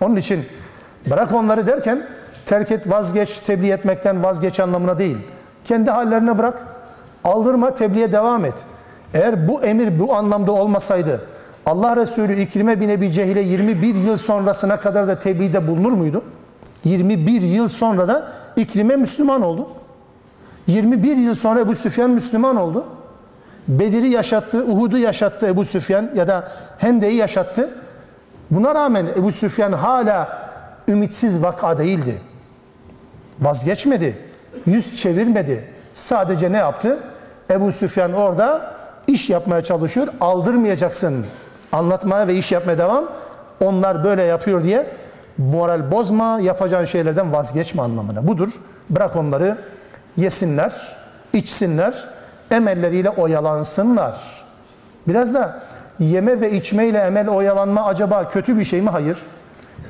Onun için bırak onları derken terk et, vazgeç, tebliğ etmekten vazgeç anlamına değil. Kendi hallerine bırak. Aldırma, tebliğe devam et. Eğer bu emir bu anlamda olmasaydı Allah Resulü İkrime bin Ebi Cehil'e 21 yıl sonrasına kadar da tebliğde bulunur muydu? 21 yıl sonra da İkrime Müslüman oldu. 21 yıl sonra Ebu Süfyan Müslüman oldu. Bedir'i yaşattı, Uhud'u yaşattı Ebu Süfyan ya da Hende'yi yaşattı. Buna rağmen Ebu Süfyan hala ümitsiz vaka değildi. Vazgeçmedi, yüz çevirmedi. Sadece ne yaptı? Ebu Süfyan orada iş yapmaya çalışıyor. Aldırmayacaksın. Anlatmaya ve iş yapmaya devam. Onlar böyle yapıyor diye moral bozma, yapacağın şeylerden vazgeçme anlamına. Budur. Bırak onları yesinler, içsinler, emelleriyle oyalansınlar. Biraz da yeme ve içmeyle emel oyalanma acaba kötü bir şey mi? Hayır.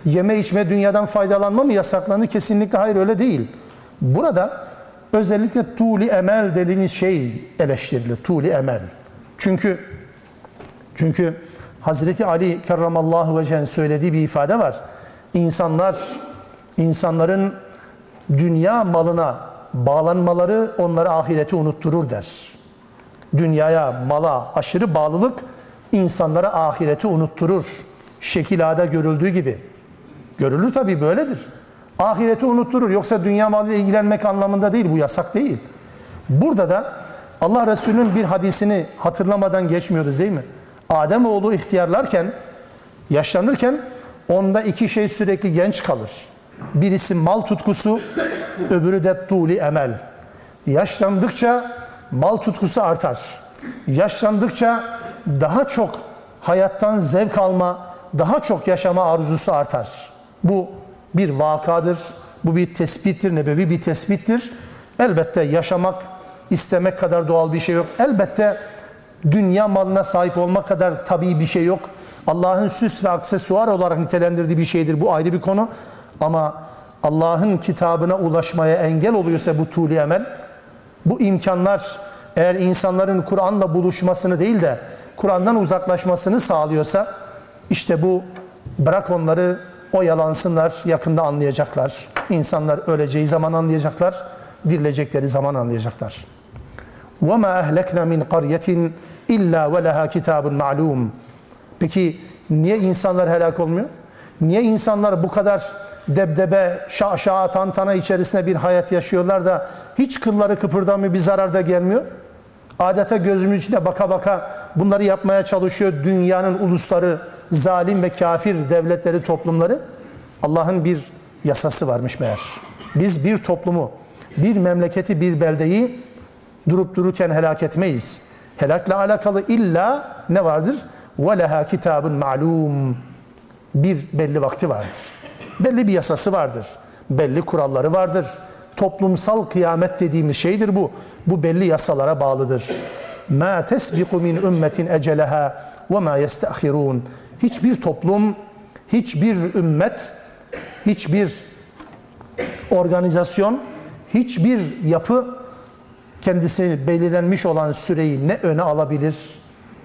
Yeme içme dünyadan faydalanma mı yasaklandı? Kesinlikle hayır öyle değil. Burada özellikle tuli emel dediğimiz şey eleştirilir. Tuli emel. Çünkü çünkü Hazreti Ali kerramallahu vecehin söylediği bir ifade var. İnsanlar insanların dünya malına bağlanmaları onları ahireti unutturur der. Dünyaya, mala aşırı bağlılık insanlara ahireti unutturur. Şekilada görüldüğü gibi. Görülür tabii böyledir. Ahireti unutturur. Yoksa dünya malıyla ilgilenmek anlamında değil. Bu yasak değil. Burada da Allah Resulü'nün bir hadisini hatırlamadan geçmiyoruz değil mi? Adem oğlu ihtiyarlarken, yaşlanırken onda iki şey sürekli genç kalır. Birisi mal tutkusu, öbürü de tuli emel. Yaşlandıkça mal tutkusu artar. Yaşlandıkça daha çok hayattan zevk alma, daha çok yaşama arzusu artar. Bu bir vakadır, bu bir tespittir, nebevi bir tespittir. Elbette yaşamak, istemek kadar doğal bir şey yok. Elbette dünya malına sahip olmak kadar tabii bir şey yok. Allah'ın süs ve aksesuar olarak nitelendirdiği bir şeydir. Bu ayrı bir konu. Ama Allah'ın kitabına ulaşmaya engel oluyorsa bu tuğli emel, bu imkanlar eğer insanların Kur'an'la buluşmasını değil de Kur'an'dan uzaklaşmasını sağlıyorsa işte bu bırak onları oyalansınlar yakında anlayacaklar. İnsanlar öleceği zaman anlayacaklar, dirilecekleri zaman anlayacaklar. وَمَا أَهْلَكْنَا مِنْ قَرْيَةٍ اِلَّا وَلَهَا كِتَابٌ مَعْلُومٌ Peki niye insanlar helak olmuyor? Niye insanlar bu kadar debdebe, şaşa, tantana içerisinde bir hayat yaşıyorlar da hiç kılları kıpırdamıyor, bir zarar da gelmiyor? Adeta gözümüz içine baka baka bunları yapmaya çalışıyor dünyanın ulusları, zalim ve kafir devletleri, toplumları. Allah'ın bir yasası varmış meğer. Biz bir toplumu, bir memleketi, bir beldeyi durup dururken helak etmeyiz. Helakla alakalı illa ne vardır? وَلَهَا kitabun malum. Bir belli vakti vardır. Belli bir yasası vardır. Belli kuralları vardır. Toplumsal kıyamet dediğimiz şeydir bu. Bu belli yasalara bağlıdır. مَا تَسْبِقُ مِنْ اُمَّةٍ اَجَلَهَا وَمَا يَسْتَأْخِرُونَ Hiçbir toplum, hiçbir ümmet, hiçbir organizasyon, hiçbir yapı kendisi belirlenmiş olan süreyi ne öne alabilir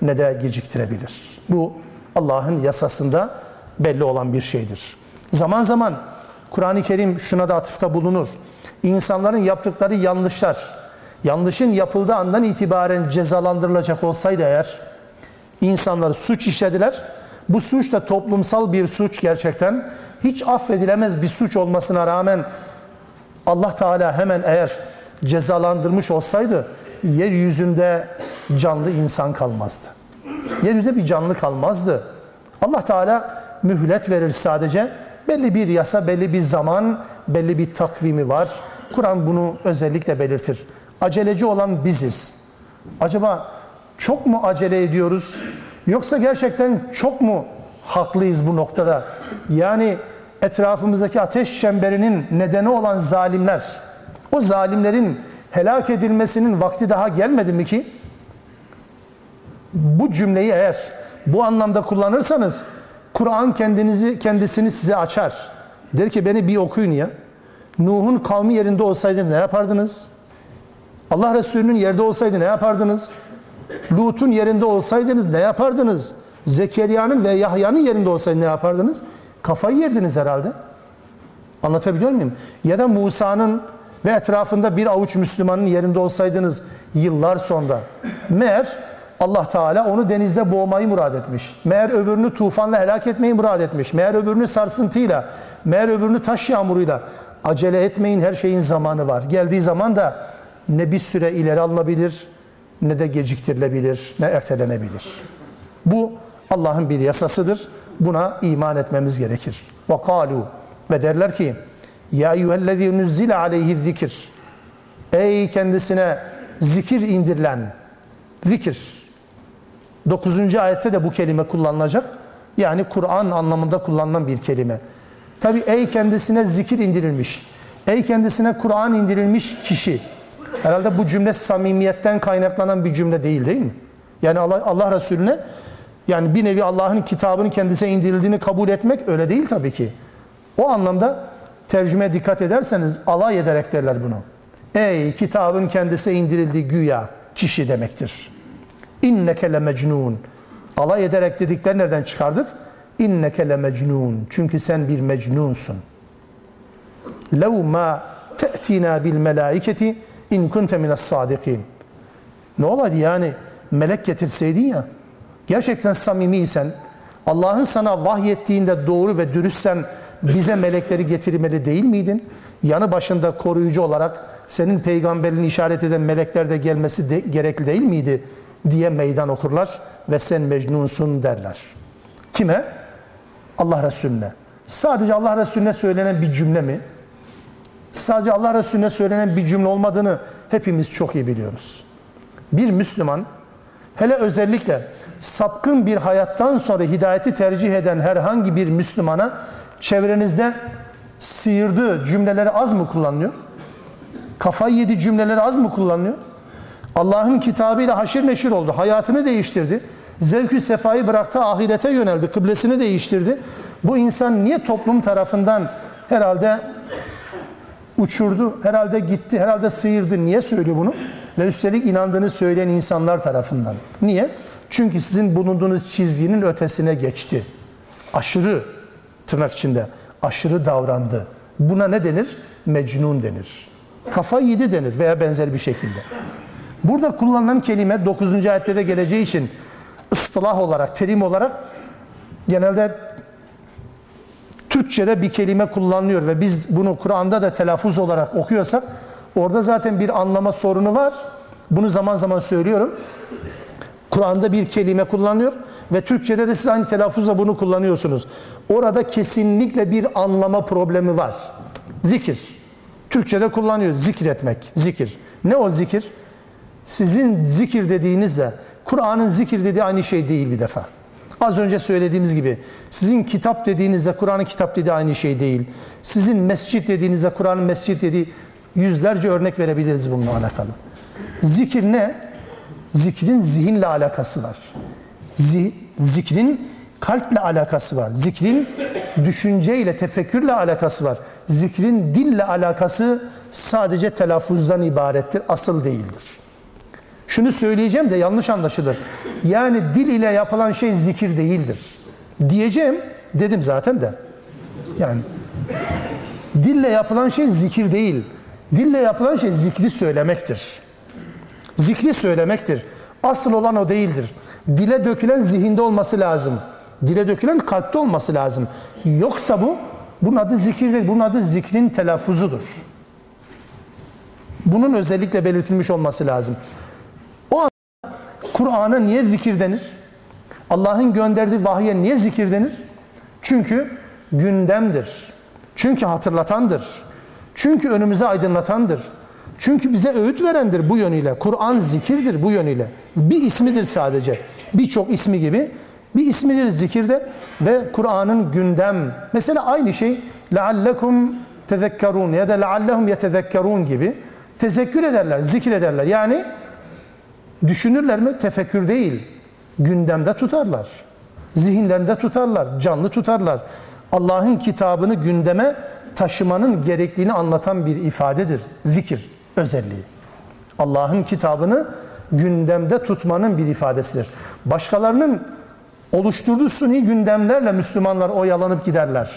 ne de geciktirebilir. Bu Allah'ın yasasında belli olan bir şeydir. Zaman zaman Kur'an-ı Kerim şuna da atıfta bulunur. İnsanların yaptıkları yanlışlar, yanlışın yapıldığı andan itibaren cezalandırılacak olsaydı eğer, insanlar suç işlediler, bu suç da toplumsal bir suç gerçekten, hiç affedilemez bir suç olmasına rağmen Allah Teala hemen eğer cezalandırmış olsaydı yeryüzünde canlı insan kalmazdı. Yeryüzünde bir canlı kalmazdı. Allah Teala mühlet verir sadece. Belli bir yasa, belli bir zaman, belli bir takvimi var. Kur'an bunu özellikle belirtir. Aceleci olan biziz. Acaba çok mu acele ediyoruz? Yoksa gerçekten çok mu haklıyız bu noktada? Yani etrafımızdaki ateş çemberinin nedeni olan zalimler, o zalimlerin helak edilmesinin vakti daha gelmedi mi ki? Bu cümleyi eğer bu anlamda kullanırsanız Kur'an kendinizi kendisini size açar. Der ki beni bir okuyun ya. Nuh'un kavmi yerinde olsaydı ne yapardınız? Allah Resulü'nün yerde olsaydı ne yapardınız? Lut'un yerinde olsaydınız ne yapardınız? Zekeriya'nın ve Yahya'nın yerinde olsaydı ne yapardınız? Kafayı yerdiniz herhalde. Anlatabiliyor muyum? Ya da Musa'nın ve etrafında bir avuç Müslümanın yerinde olsaydınız yıllar sonra. Meğer Allah Teala onu denizde boğmayı murad etmiş. Meğer öbürünü tufanla helak etmeyi murad etmiş. Meğer öbürünü sarsıntıyla, meğer öbürünü taş yağmuruyla. Acele etmeyin her şeyin zamanı var. Geldiği zaman da ne bir süre ileri alınabilir, ne de geciktirilebilir, ne ertelenebilir. Bu Allah'ın bir yasasıdır. Buna iman etmemiz gerekir. Ve kalu ve derler ki ya eyyühellezî nüzzile aleyhi zikir. Ey kendisine zikir indirilen zikir. 9. ayette de bu kelime kullanılacak. Yani Kur'an anlamında kullanılan bir kelime. Tabi ey kendisine zikir indirilmiş. Ey kendisine Kur'an indirilmiş kişi Herhalde bu cümle samimiyetten kaynaklanan bir cümle değil değil mi? Yani Allah, Allah Resulüne yani bir nevi Allah'ın kitabının kendisine indirildiğini kabul etmek öyle değil tabii ki. O anlamda tercüme dikkat ederseniz alay ederek derler bunu. Ey kitabın kendisi indirildiği güya kişi demektir. İnneke le mecnun. Alay ederek dedikler nereden çıkardık? İnneke le mecnun. Çünkü sen bir mecnunsun. Lev ma te'tina bil melaiketi in kunte minas sadikin. Ne olaydı yani melek getirseydin ya gerçekten samimiysen Allah'ın sana vahyettiğinde doğru ve dürüstsen bize melekleri getirmeli değil miydin? Yanı başında koruyucu olarak senin peygamberini işaret eden melekler de gelmesi de, gerekli değil miydi? diye meydan okurlar ve sen mecnunsun derler. Kime? Allah Resulüne. Sadece Allah Resulüne söylenen bir cümle mi? Sadece Allah Resulüne söylenen bir cümle olmadığını hepimiz çok iyi biliyoruz. Bir Müslüman hele özellikle sapkın bir hayattan sonra hidayeti tercih eden herhangi bir Müslümana çevrenizde sıyırdığı cümleleri az mı kullanıyor? Kafayı yedi cümleleri az mı kullanıyor? Allah'ın kitabıyla haşir neşir oldu. Hayatını değiştirdi. Zevkü sefayı bıraktı, ahirete yöneldi. Kıblesini değiştirdi. Bu insan niye toplum tarafından herhalde uçurdu, herhalde gitti, herhalde sıyırdı. Niye söylüyor bunu? Ve üstelik inandığını söyleyen insanlar tarafından. Niye? Çünkü sizin bulunduğunuz çizginin ötesine geçti. Aşırı, tırnak içinde, aşırı davrandı. Buna ne denir? Mecnun denir. Kafa yedi denir veya benzer bir şekilde. Burada kullanılan kelime 9. ayette de geleceği için ıstılah olarak, terim olarak genelde Türkçe'de bir kelime kullanılıyor ve biz bunu Kur'an'da da telaffuz olarak okuyorsak orada zaten bir anlama sorunu var. Bunu zaman zaman söylüyorum. Kur'an'da bir kelime kullanıyor ve Türkçe'de de siz aynı telaffuzla bunu kullanıyorsunuz. Orada kesinlikle bir anlama problemi var. Zikir. Türkçe'de kullanıyor. Zikretmek. Zikir. Ne o zikir? Sizin zikir dediğinizle Kur'an'ın zikir dediği aynı şey değil bir defa. Az önce söylediğimiz gibi sizin kitap dediğinizde Kur'an'ın kitap dediği aynı şey değil. Sizin mescit dediğinizde Kur'an'ın mescit dediği yüzlerce örnek verebiliriz bununla alakalı. Zikir ne? Zikrin zihinle alakası var. zikrin kalple alakası var. Zikrin düşünceyle, tefekkürle alakası var. Zikrin dille alakası sadece telaffuzdan ibarettir, asıl değildir. Şunu söyleyeceğim de yanlış anlaşılır. Yani dil ile yapılan şey zikir değildir. Diyeceğim, dedim zaten de. Yani dille yapılan şey zikir değil. Dille yapılan şey zikri söylemektir. Zikri söylemektir. Asıl olan o değildir. Dile dökülen zihinde olması lazım. Dile dökülen kalpte olması lazım. Yoksa bu, bunun adı zikir değil, bunun adı zikrin telaffuzudur. Bunun özellikle belirtilmiş olması lazım. Kur'an'a niye zikir denir? Allah'ın gönderdiği vahye niye zikir denir? Çünkü gündemdir. Çünkü hatırlatandır. Çünkü önümüze aydınlatandır. Çünkü bize öğüt verendir bu yönüyle. Kur'an zikirdir bu yönüyle. Bir ismidir sadece. Birçok ismi gibi. Bir ismidir zikirde ve Kur'an'ın gündem. Mesela aynı şey leallekum tezekkerun ya da leallehum yetezekkerun gibi tezekkür ederler, zikir ederler. Yani Düşünürler mi? Tefekkür değil. Gündemde tutarlar. Zihinlerinde tutarlar, canlı tutarlar. Allah'ın kitabını gündeme taşımanın gerektiğini anlatan bir ifadedir. Zikir özelliği. Allah'ın kitabını gündemde tutmanın bir ifadesidir. Başkalarının oluşturduğu suni gündemlerle Müslümanlar oyalanıp giderler.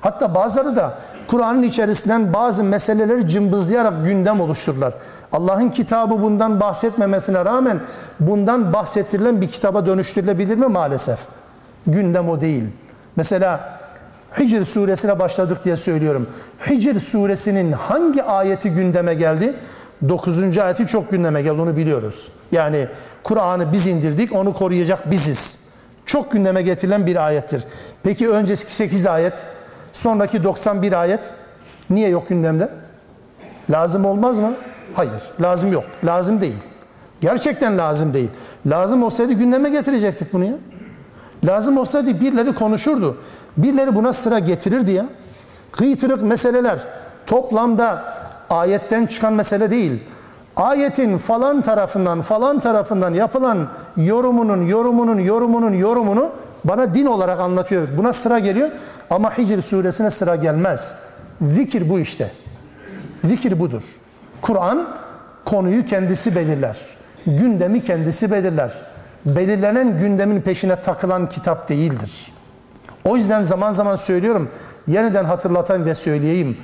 Hatta bazıları da Kur'an'ın içerisinden bazı meseleleri cımbızlayarak gündem oluştururlar. Allah'ın kitabı bundan bahsetmemesine rağmen bundan bahsettirilen bir kitaba dönüştürülebilir mi maalesef? Gündem o değil. Mesela Hicr suresine başladık diye söylüyorum. Hicr suresinin hangi ayeti gündeme geldi? 9. ayeti çok gündeme geldi onu biliyoruz. Yani Kur'an'ı biz indirdik onu koruyacak biziz. Çok gündeme getirilen bir ayettir. Peki önceki 8 ayet, sonraki 91 ayet niye yok gündemde? Lazım olmaz mı? Hayır, lazım yok. Lazım değil. Gerçekten lazım değil. Lazım olsaydı gündeme getirecektik bunu ya. Lazım olsaydı birileri konuşurdu. Birileri buna sıra getirirdi ya. Kıytırık meseleler toplamda ayetten çıkan mesele değil. Ayetin falan tarafından falan tarafından yapılan yorumunun yorumunun yorumunun yorumunu bana din olarak anlatıyor. Buna sıra geliyor ama Hicr suresine sıra gelmez. Zikir bu işte. Zikir budur. Kur'an konuyu kendisi belirler. Gündemi kendisi belirler. Belirlenen gündemin peşine takılan kitap değildir. O yüzden zaman zaman söylüyorum, yeniden hatırlatan ve söyleyeyim.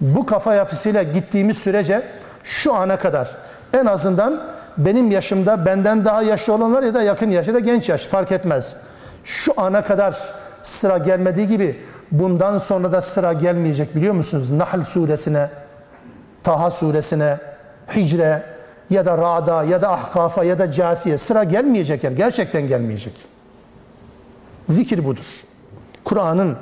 Bu kafa yapısıyla gittiğimiz sürece şu ana kadar en azından benim yaşımda benden daha yaşlı olanlar ya da yakın yaşta da genç yaş fark etmez. Şu ana kadar sıra gelmediği gibi bundan sonra da sıra gelmeyecek biliyor musunuz? Nahl suresine, Taha suresine, Hicre ya da Ra'da ya da Ahkaf'a ya da Câthiye sıra gelmeyecek yani gerçekten gelmeyecek. Zikir budur. Kur'an'ın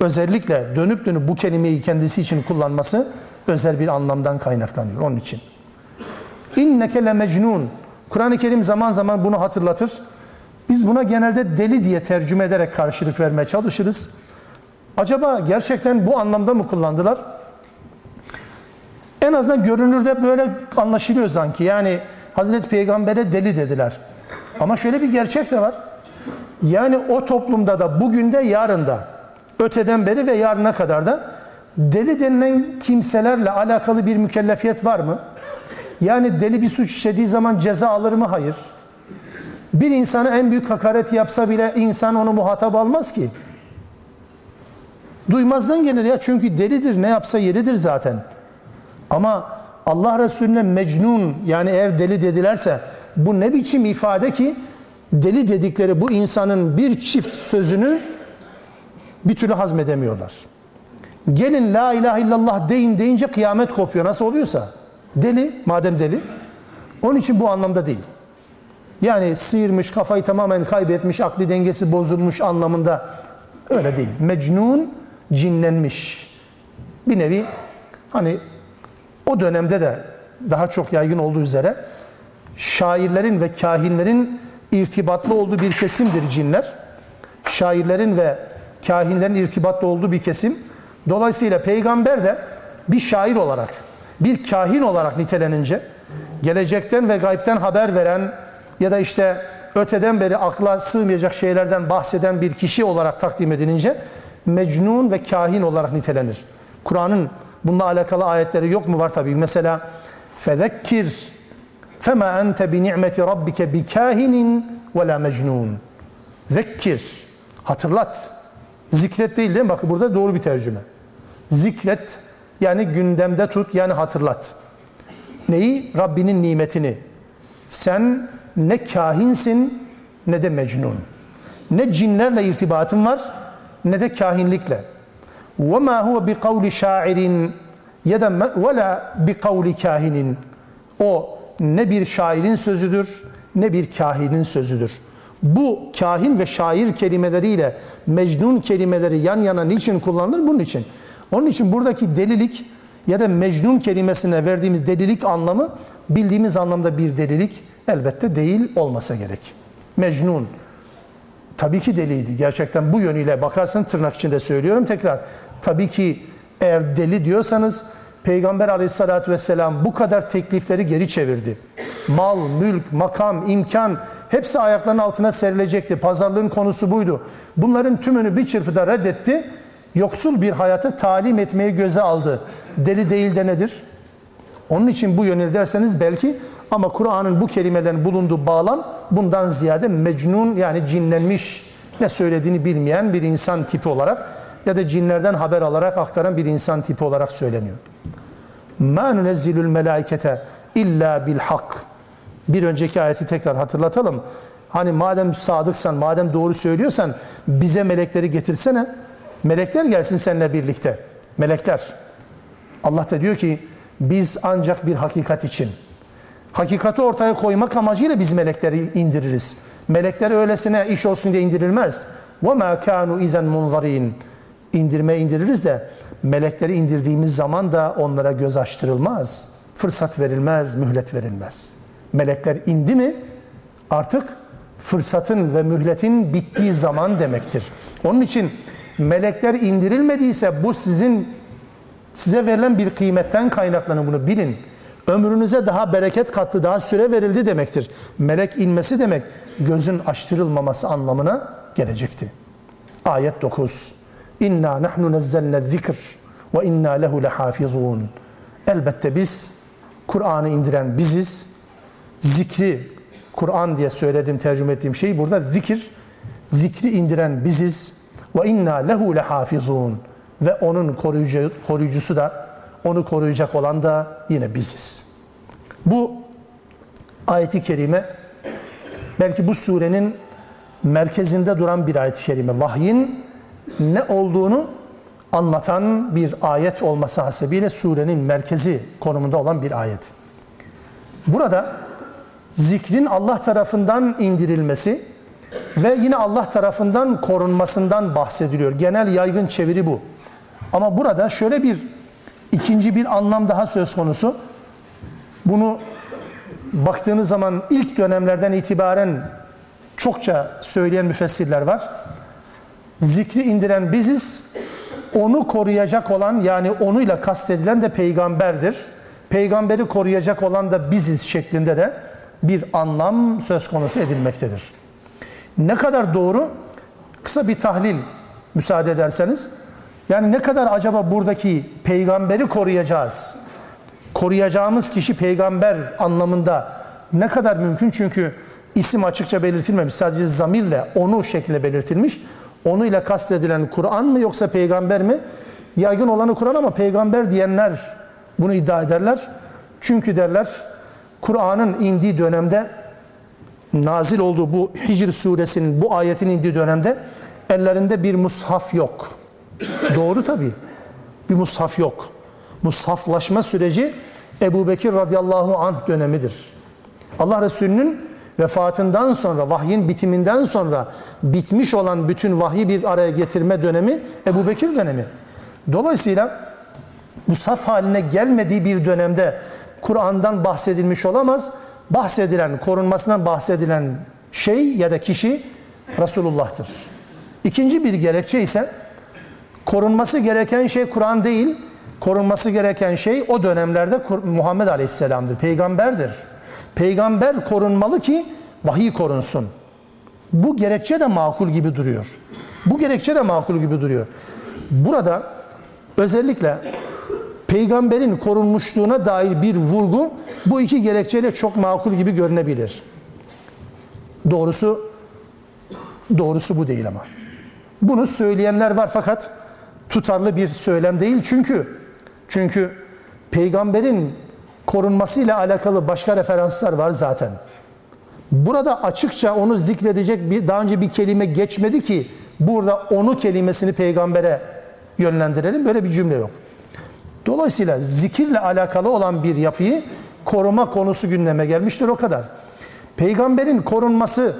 özellikle dönüp dönüp bu kelimeyi kendisi için kullanması özel bir anlamdan kaynaklanıyor onun için. İnneke le mecnun. Kur'an-ı Kerim zaman zaman bunu hatırlatır. Biz buna genelde deli diye tercüme ederek karşılık vermeye çalışırız. Acaba gerçekten bu anlamda mı kullandılar? En azından görünürde böyle anlaşılıyor sanki. Yani Hazreti Peygamber'e deli dediler. Ama şöyle bir gerçek de var. Yani o toplumda da bugün de yarın da öteden beri ve yarına kadar da deli denilen kimselerle alakalı bir mükellefiyet var mı? Yani deli bir suç işlediği zaman ceza alır mı? Hayır. Bir insana en büyük hakaret yapsa bile insan onu muhatap almaz ki. Duymazdan gelir ya çünkü delidir ne yapsa yeridir zaten. Ama Allah Resulüne mecnun yani eğer deli dedilerse bu ne biçim ifade ki deli dedikleri bu insanın bir çift sözünü bir türlü hazmedemiyorlar. Gelin la ilahe illallah deyin deyince kıyamet kopuyor. Nasıl oluyorsa. Deli madem deli. Onun için bu anlamda değil. Yani sıyırmış, kafayı tamamen kaybetmiş, akli dengesi bozulmuş anlamında öyle değil. Mecnun cinlenmiş. Bir nevi hani o dönemde de daha çok yaygın olduğu üzere şairlerin ve kahinlerin irtibatlı olduğu bir kesimdir cinler. Şairlerin ve kahinlerin irtibatlı olduğu bir kesim. Dolayısıyla peygamber de bir şair olarak, bir kahin olarak nitelenince gelecekten ve gaybten haber veren ya da işte öteden beri akla sığmayacak şeylerden bahseden bir kişi olarak takdim edilince mecnun ve kahin olarak nitelenir. Kur'an'ın bununla alakalı ayetleri yok mu? Var tabii. Mesela fezekkir fema ente bi ni'meti rabbike bi kahinin ve la mecnun. Zekkir. Hatırlat. Zikret değil değil mi? Bakın burada doğru bir tercüme. Zikret yani gündemde tut yani hatırlat. Neyi? Rabbinin nimetini. Sen ne kahinsin ne de mecnun. Ne cinlerle irtibatın var ne de kahinlikle. وَمَا هُوَ بِقَوْلِ شَاعِرٍ ya da وَلَا بِقَوْلِ kahinin. O ne bir şairin sözüdür ne bir kahinin sözüdür. Bu kahin ve şair kelimeleriyle mecnun kelimeleri yan yana niçin kullanılır? Bunun için. Onun için buradaki delilik ya da mecnun kelimesine verdiğimiz delilik anlamı bildiğimiz anlamda bir delilik elbette değil olmasa gerek. Mecnun. Tabii ki deliydi. Gerçekten bu yönüyle bakarsan tırnak içinde söylüyorum tekrar. Tabii ki eğer deli diyorsanız Peygamber aleyhissalatü vesselam bu kadar teklifleri geri çevirdi. Mal, mülk, makam, imkan hepsi ayaklarının altına serilecekti. Pazarlığın konusu buydu. Bunların tümünü bir çırpıda reddetti. Yoksul bir hayata talim etmeyi göze aldı. Deli değil de nedir? Onun için bu yönel derseniz belki ama Kur'an'ın bu kelimelerin bulunduğu bağlam bundan ziyade mecnun yani cinlenmiş ne söylediğini bilmeyen bir insan tipi olarak ya da cinlerden haber alarak aktaran bir insan tipi olarak söyleniyor. مَا نُنَزِّلُ الْمَلَائِكَةَ illa bil hak. Bir önceki ayeti tekrar hatırlatalım. Hani madem sadıksan, madem doğru söylüyorsan bize melekleri getirsene. Melekler gelsin seninle birlikte. Melekler. Allah da diyor ki biz ancak bir hakikat için, hakikati ortaya koymak amacıyla biz melekleri indiririz. Melekler öylesine iş olsun diye indirilmez. وَمَا كَانُوا اِذَنْ مُنْظَرِينَ İndirme indiririz de melekleri indirdiğimiz zaman da onlara göz açtırılmaz. Fırsat verilmez, mühlet verilmez. Melekler indi mi artık fırsatın ve mühletin bittiği zaman demektir. Onun için melekler indirilmediyse bu sizin size verilen bir kıymetten kaynaklanın bunu bilin. Ömrünüze daha bereket kattı, daha süre verildi demektir. Melek inmesi demek gözün açtırılmaması anlamına gelecekti. Ayet 9. İnna nahnu nezzelne zikr ve inna lehu lehafizun. Elbette biz Kur'an'ı indiren biziz. Zikri Kur'an diye söylediğim, tercüme ettiğim şey burada zikir. Zikri indiren biziz. Ve inna lehu lehafizun. Ve onun koruyucu, koruyucusu da, onu koruyacak olan da yine biziz. Bu ayeti kerime belki bu surenin merkezinde duran bir ayet-i kerime. Vahyin ne olduğunu anlatan bir ayet olması hasebiyle surenin merkezi konumunda olan bir ayet. Burada zikrin Allah tarafından indirilmesi ve yine Allah tarafından korunmasından bahsediliyor. Genel yaygın çeviri bu. Ama burada şöyle bir ikinci bir anlam daha söz konusu. Bunu baktığınız zaman ilk dönemlerden itibaren çokça söyleyen müfessirler var. Zikri indiren biziz, onu koruyacak olan yani onuyla kastedilen de peygamberdir. Peygamberi koruyacak olan da biziz şeklinde de bir anlam söz konusu edilmektedir. Ne kadar doğru? Kısa bir tahlil müsaade ederseniz. Yani ne kadar acaba buradaki peygamberi koruyacağız? Koruyacağımız kişi peygamber anlamında ne kadar mümkün? Çünkü isim açıkça belirtilmemiş. Sadece zamirle onu şeklinde belirtilmiş. Onu ile kastedilen Kur'an mı yoksa peygamber mi? Yaygın olanı Kur'an ama peygamber diyenler bunu iddia ederler. Çünkü derler Kur'an'ın indiği dönemde nazil olduğu bu Hicr suresinin bu ayetin indiği dönemde ellerinde bir mushaf yok. Doğru tabi. Bir mushaf yok. Mushaflaşma süreci Ebu Bekir radıyallahu anh dönemidir. Allah Resulü'nün vefatından sonra, vahyin bitiminden sonra bitmiş olan bütün vahyi bir araya getirme dönemi Ebu Bekir dönemi. Dolayısıyla bu saf haline gelmediği bir dönemde Kur'an'dan bahsedilmiş olamaz. Bahsedilen, korunmasından bahsedilen şey ya da kişi Resulullah'tır. İkinci bir gerekçe ise korunması gereken şey Kur'an değil, korunması gereken şey o dönemlerde Muhammed Aleyhisselam'dır, peygamberdir. Peygamber korunmalı ki vahiy korunsun. Bu gerekçe de makul gibi duruyor. Bu gerekçe de makul gibi duruyor. Burada özellikle peygamberin korunmuşluğuna dair bir vurgu bu iki gerekçeyle çok makul gibi görünebilir. Doğrusu doğrusu bu değil ama. Bunu söyleyenler var fakat tutarlı bir söylem değil çünkü çünkü peygamberin korunmasıyla alakalı başka referanslar var zaten. Burada açıkça onu zikredecek bir daha önce bir kelime geçmedi ki burada onu kelimesini peygambere yönlendirelim. Böyle bir cümle yok. Dolayısıyla zikirle alakalı olan bir yapıyı koruma konusu gündeme gelmiştir o kadar. Peygamberin korunması,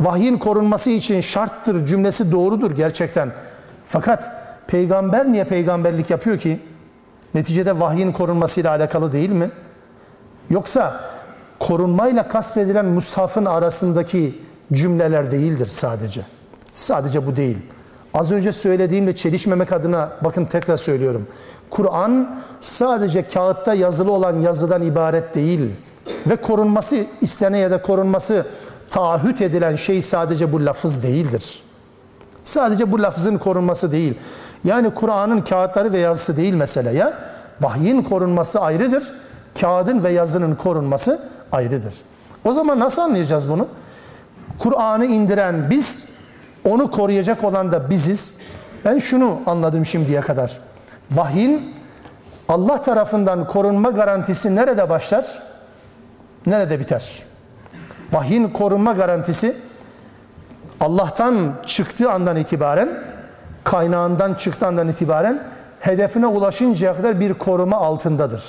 vahyin korunması için şarttır cümlesi doğrudur gerçekten. Fakat peygamber niye peygamberlik yapıyor ki? Neticede vahyin korunmasıyla alakalı değil mi? Yoksa korunmayla kastedilen mushafın arasındaki cümleler değildir sadece. Sadece bu değil. Az önce söylediğimle çelişmemek adına bakın tekrar söylüyorum. Kur'an sadece kağıtta yazılı olan yazıdan ibaret değil. Ve korunması istenen ya da korunması taahhüt edilen şey sadece bu lafız değildir. Sadece bu lafızın korunması değil. Yani Kur'an'ın kağıtları ve yazısı değil mesele ya. Vahyin korunması ayrıdır. Kağıdın ve yazının korunması ayrıdır. O zaman nasıl anlayacağız bunu? Kur'an'ı indiren biz, onu koruyacak olan da biziz. Ben şunu anladım şimdiye kadar. Vahyin Allah tarafından korunma garantisi nerede başlar? Nerede biter? Vahyin korunma garantisi Allah'tan çıktığı andan itibaren, kaynağından çıktığı andan itibaren hedefine ulaşıncaya kadar bir koruma altındadır.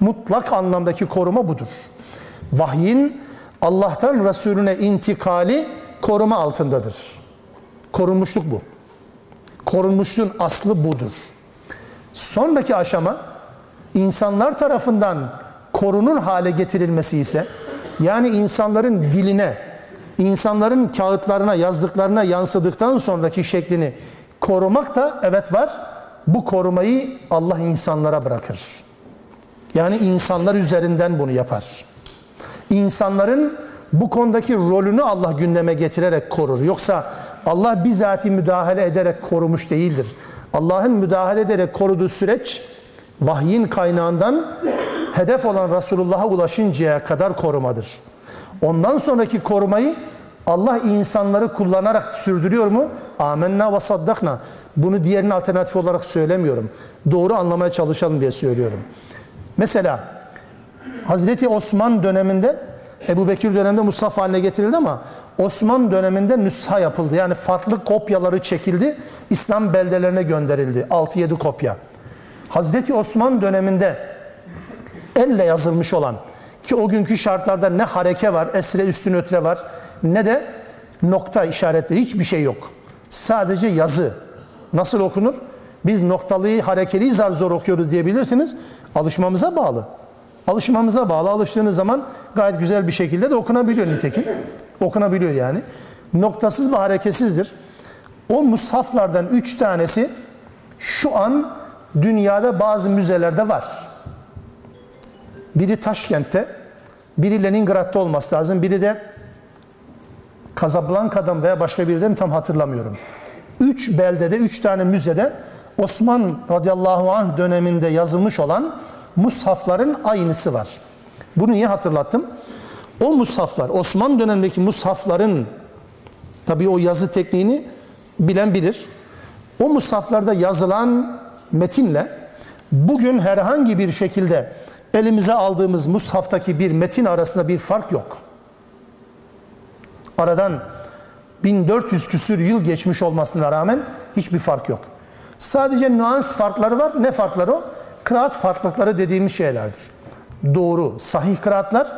Mutlak anlamdaki koruma budur. Vahyin Allah'tan Resulüne intikali koruma altındadır. Korunmuşluk bu. Korunmuşluğun aslı budur. Sonraki aşama insanlar tarafından korunur hale getirilmesi ise yani insanların diline, insanların kağıtlarına, yazdıklarına yansıdıktan sonraki şeklini korumak da evet var. Bu korumayı Allah insanlara bırakır. Yani insanlar üzerinden bunu yapar. İnsanların bu konudaki rolünü Allah gündeme getirerek korur. Yoksa Allah bizatihi müdahale ederek korumuş değildir. Allah'ın müdahale ederek koruduğu süreç vahyin kaynağından hedef olan Resulullah'a ulaşıncaya kadar korumadır. Ondan sonraki korumayı Allah insanları kullanarak sürdürüyor mu? Amenna ve saddakna. Bunu diğerinin alternatif olarak söylemiyorum. Doğru anlamaya çalışalım diye söylüyorum. Mesela Hazreti Osman döneminde Ebu Bekir döneminde mushaf haline getirildi ama Osman döneminde nüsha yapıldı. Yani farklı kopyaları çekildi. İslam beldelerine gönderildi. 6-7 kopya. Hazreti Osman döneminde elle yazılmış olan ki o günkü şartlarda ne hareke var, esre üstün ötre var ne de nokta işaretleri hiçbir şey yok. Sadece yazı. Nasıl okunur? Biz noktalıyı, harekeli zar zor okuyoruz diyebilirsiniz. Alışmamıza bağlı. Alışmamıza bağlı. Alıştığınız zaman gayet güzel bir şekilde de okunabiliyor nitekim. Okunabiliyor yani. Noktasız ve hareketsizdir. O mushaflardan üç tanesi şu an dünyada bazı müzelerde var. Biri Taşkent'te, biri Leningrad'da olması lazım, biri de Casablanca'dan veya başka bir de mi tam hatırlamıyorum. Üç beldede, üç tane müzede Osman radıyallahu anh döneminde yazılmış olan mushafların aynısı var. Bunu niye hatırlattım? O mushaflar, Osman dönemindeki mushafların tabi o yazı tekniğini bilen bilir. O mushaflarda yazılan metinle bugün herhangi bir şekilde elimize aldığımız mushaftaki bir metin arasında bir fark yok. Aradan 1400 küsür yıl geçmiş olmasına rağmen hiçbir fark yok. Sadece nüans farkları var. Ne farkları o? Kıraat farklılıkları dediğimiz şeylerdir. Doğru, sahih kıraatlar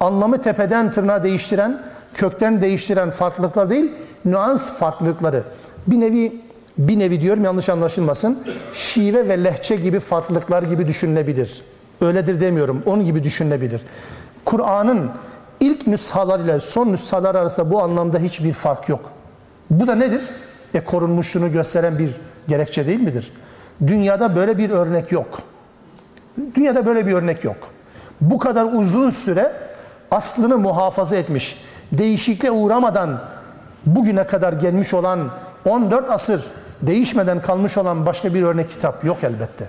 anlamı tepeden tırnağa değiştiren, kökten değiştiren farklılıklar değil, nüans farklılıkları. Bir nevi bir nevi diyorum yanlış anlaşılmasın. Şive ve lehçe gibi farklılıklar gibi düşünülebilir. Öyledir demiyorum. Onun gibi düşünülebilir. Kur'an'ın ilk nüshalar ile son nüshalar arasında bu anlamda hiçbir fark yok. Bu da nedir? E korunmuşluğunu gösteren bir gerekçe değil midir? Dünyada böyle bir örnek yok. Dünyada böyle bir örnek yok. Bu kadar uzun süre aslını muhafaza etmiş, değişikliğe uğramadan bugüne kadar gelmiş olan 14 asır değişmeden kalmış olan başka bir örnek kitap yok elbette.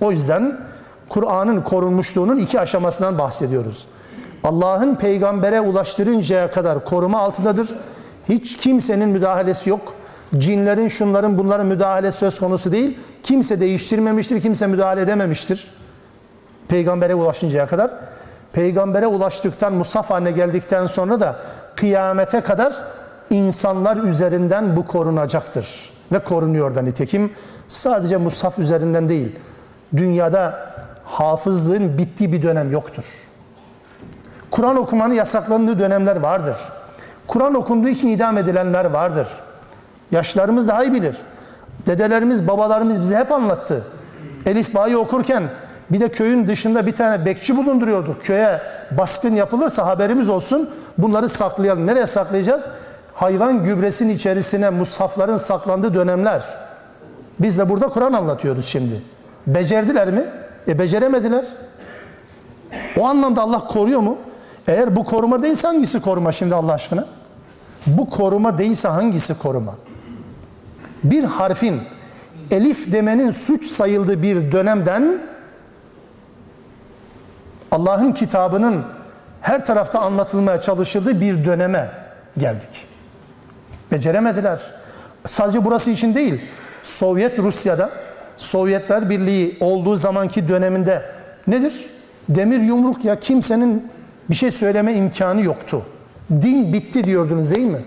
O yüzden Kur'an'ın korunmuşluğunun iki aşamasından bahsediyoruz. Allah'ın peygambere ulaştırıncaya kadar koruma altındadır. Hiç kimsenin müdahalesi yok. Cinlerin, şunların, bunların müdahale söz konusu değil. Kimse değiştirmemiştir, kimse müdahale edememiştir. Peygambere ulaşıncaya kadar. Peygambere ulaştıktan, musaf haline geldikten sonra da kıyamete kadar insanlar üzerinden bu korunacaktır. Ve korunuyor da nitekim. Sadece musaf üzerinden değil. Dünyada hafızlığın bittiği bir dönem yoktur. Kur'an okumanın yasaklandığı dönemler vardır. Kur'an okunduğu için idam edilenler vardır. Yaşlarımız daha iyi bilir. Dedelerimiz, babalarımız bize hep anlattı. Elif Ba'yı okurken bir de köyün dışında bir tane bekçi bulunduruyorduk. Köye baskın yapılırsa haberimiz olsun. Bunları saklayalım. Nereye saklayacağız? Hayvan gübresinin içerisine mushafların saklandığı dönemler. Biz de burada Kur'an anlatıyoruz şimdi. Becerdiler mi? E beceremediler. O anlamda Allah koruyor mu? Eğer bu koruma değilse hangisi koruma şimdi Allah aşkına? Bu koruma değilse hangisi koruma? Bir harfin elif demenin suç sayıldığı bir dönemden Allah'ın kitabının her tarafta anlatılmaya çalışıldığı bir döneme geldik. Beceremediler. Sadece burası için değil. Sovyet Rusya'da Sovyetler Birliği olduğu zamanki döneminde nedir? Demir yumruk ya kimsenin bir şey söyleme imkanı yoktu. Din bitti diyordunuz değil mi?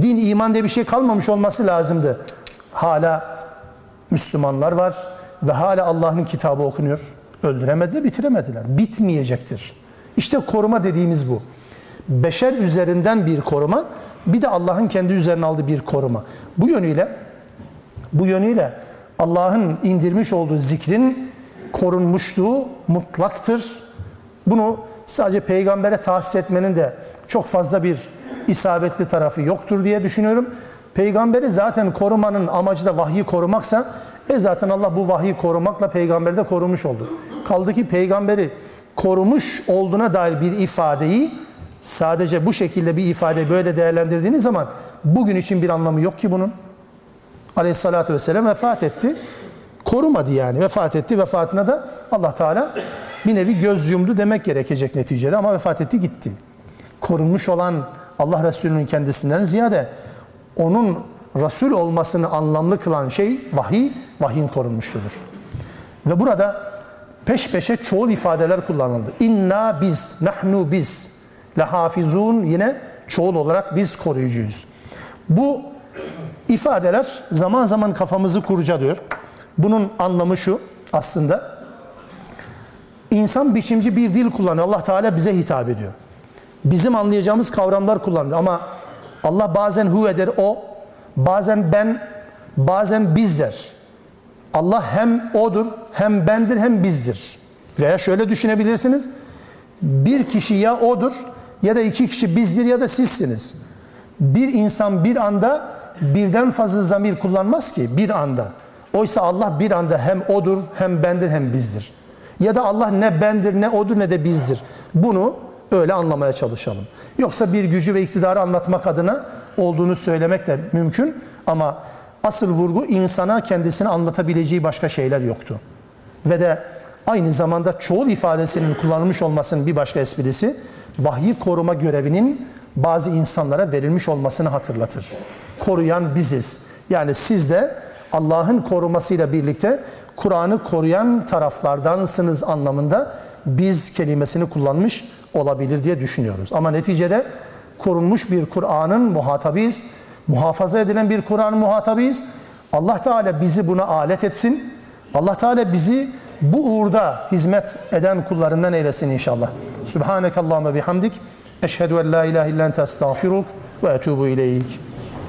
Din, iman diye bir şey kalmamış olması lazımdı. Hala Müslümanlar var ve hala Allah'ın kitabı okunuyor. Öldüremediler, bitiremediler. Bitmeyecektir. İşte koruma dediğimiz bu. Beşer üzerinden bir koruma, bir de Allah'ın kendi üzerine aldığı bir koruma. Bu yönüyle bu yönüyle Allah'ın indirmiş olduğu zikrin korunmuşluğu mutlaktır. Bunu sadece peygambere tahsis etmenin de çok fazla bir isabetli tarafı yoktur diye düşünüyorum. Peygamberi zaten korumanın amacı da vahyi korumaksa e zaten Allah bu vahyi korumakla peygamberi de korumuş oldu. Kaldı ki peygamberi korumuş olduğuna dair bir ifadeyi sadece bu şekilde bir ifade böyle değerlendirdiğiniz zaman bugün için bir anlamı yok ki bunun. Aleyhissalatü vesselam vefat etti. Korumadı yani vefat etti. Vefatına da Allah Teala bir nevi göz yumdu demek gerekecek neticede ama vefat etti gitti. Korunmuş olan Allah Resulü'nün kendisinden ziyade onun Resul olmasını anlamlı kılan şey vahiy, vahyin korunmuşluğudur. Ve burada peş peşe çoğul ifadeler kullanıldı. İnna biz, nahnu biz, lehafizun yine çoğul olarak biz koruyucuyuz. Bu ifadeler zaman zaman kafamızı kurcalıyor. Bunun anlamı şu aslında. İnsan biçimci bir dil kullanıyor. Allah Teala bize hitap ediyor. Bizim anlayacağımız kavramlar kullanıyor ama Allah bazen hu eder o, bazen ben, bazen biz der. Allah hem odur, hem bendir, hem bizdir. Veya şöyle düşünebilirsiniz. Bir kişi ya odur ya da iki kişi bizdir ya da sizsiniz. Bir insan bir anda birden fazla zamir kullanmaz ki bir anda. Oysa Allah bir anda hem odur, hem bendir, hem bizdir. Ya da Allah ne bendir, ne odur, ne de bizdir. Bunu öyle anlamaya çalışalım. Yoksa bir gücü ve iktidarı anlatmak adına olduğunu söylemek de mümkün ama asıl vurgu insana kendisini anlatabileceği başka şeyler yoktu. Ve de aynı zamanda çoğul ifadesinin kullanılmış olmasının bir başka esprisi vahyi koruma görevinin bazı insanlara verilmiş olmasını hatırlatır. Koruyan biziz. Yani siz de Allah'ın korumasıyla birlikte Kur'an'ı koruyan taraflardansınız anlamında biz kelimesini kullanmış olabilir diye düşünüyoruz. Ama neticede korunmuş bir Kur'an'ın muhatabıyız. Muhafaza edilen bir Kur'an'ın muhatabıyız. Allah Teala bizi buna alet etsin. Allah Teala bizi bu uğurda hizmet eden kullarından eylesin inşallah. Subhanekallahumma bihamdik. Eşhedü en la ilahe illa ente estağfiruk ve etubu ileyk.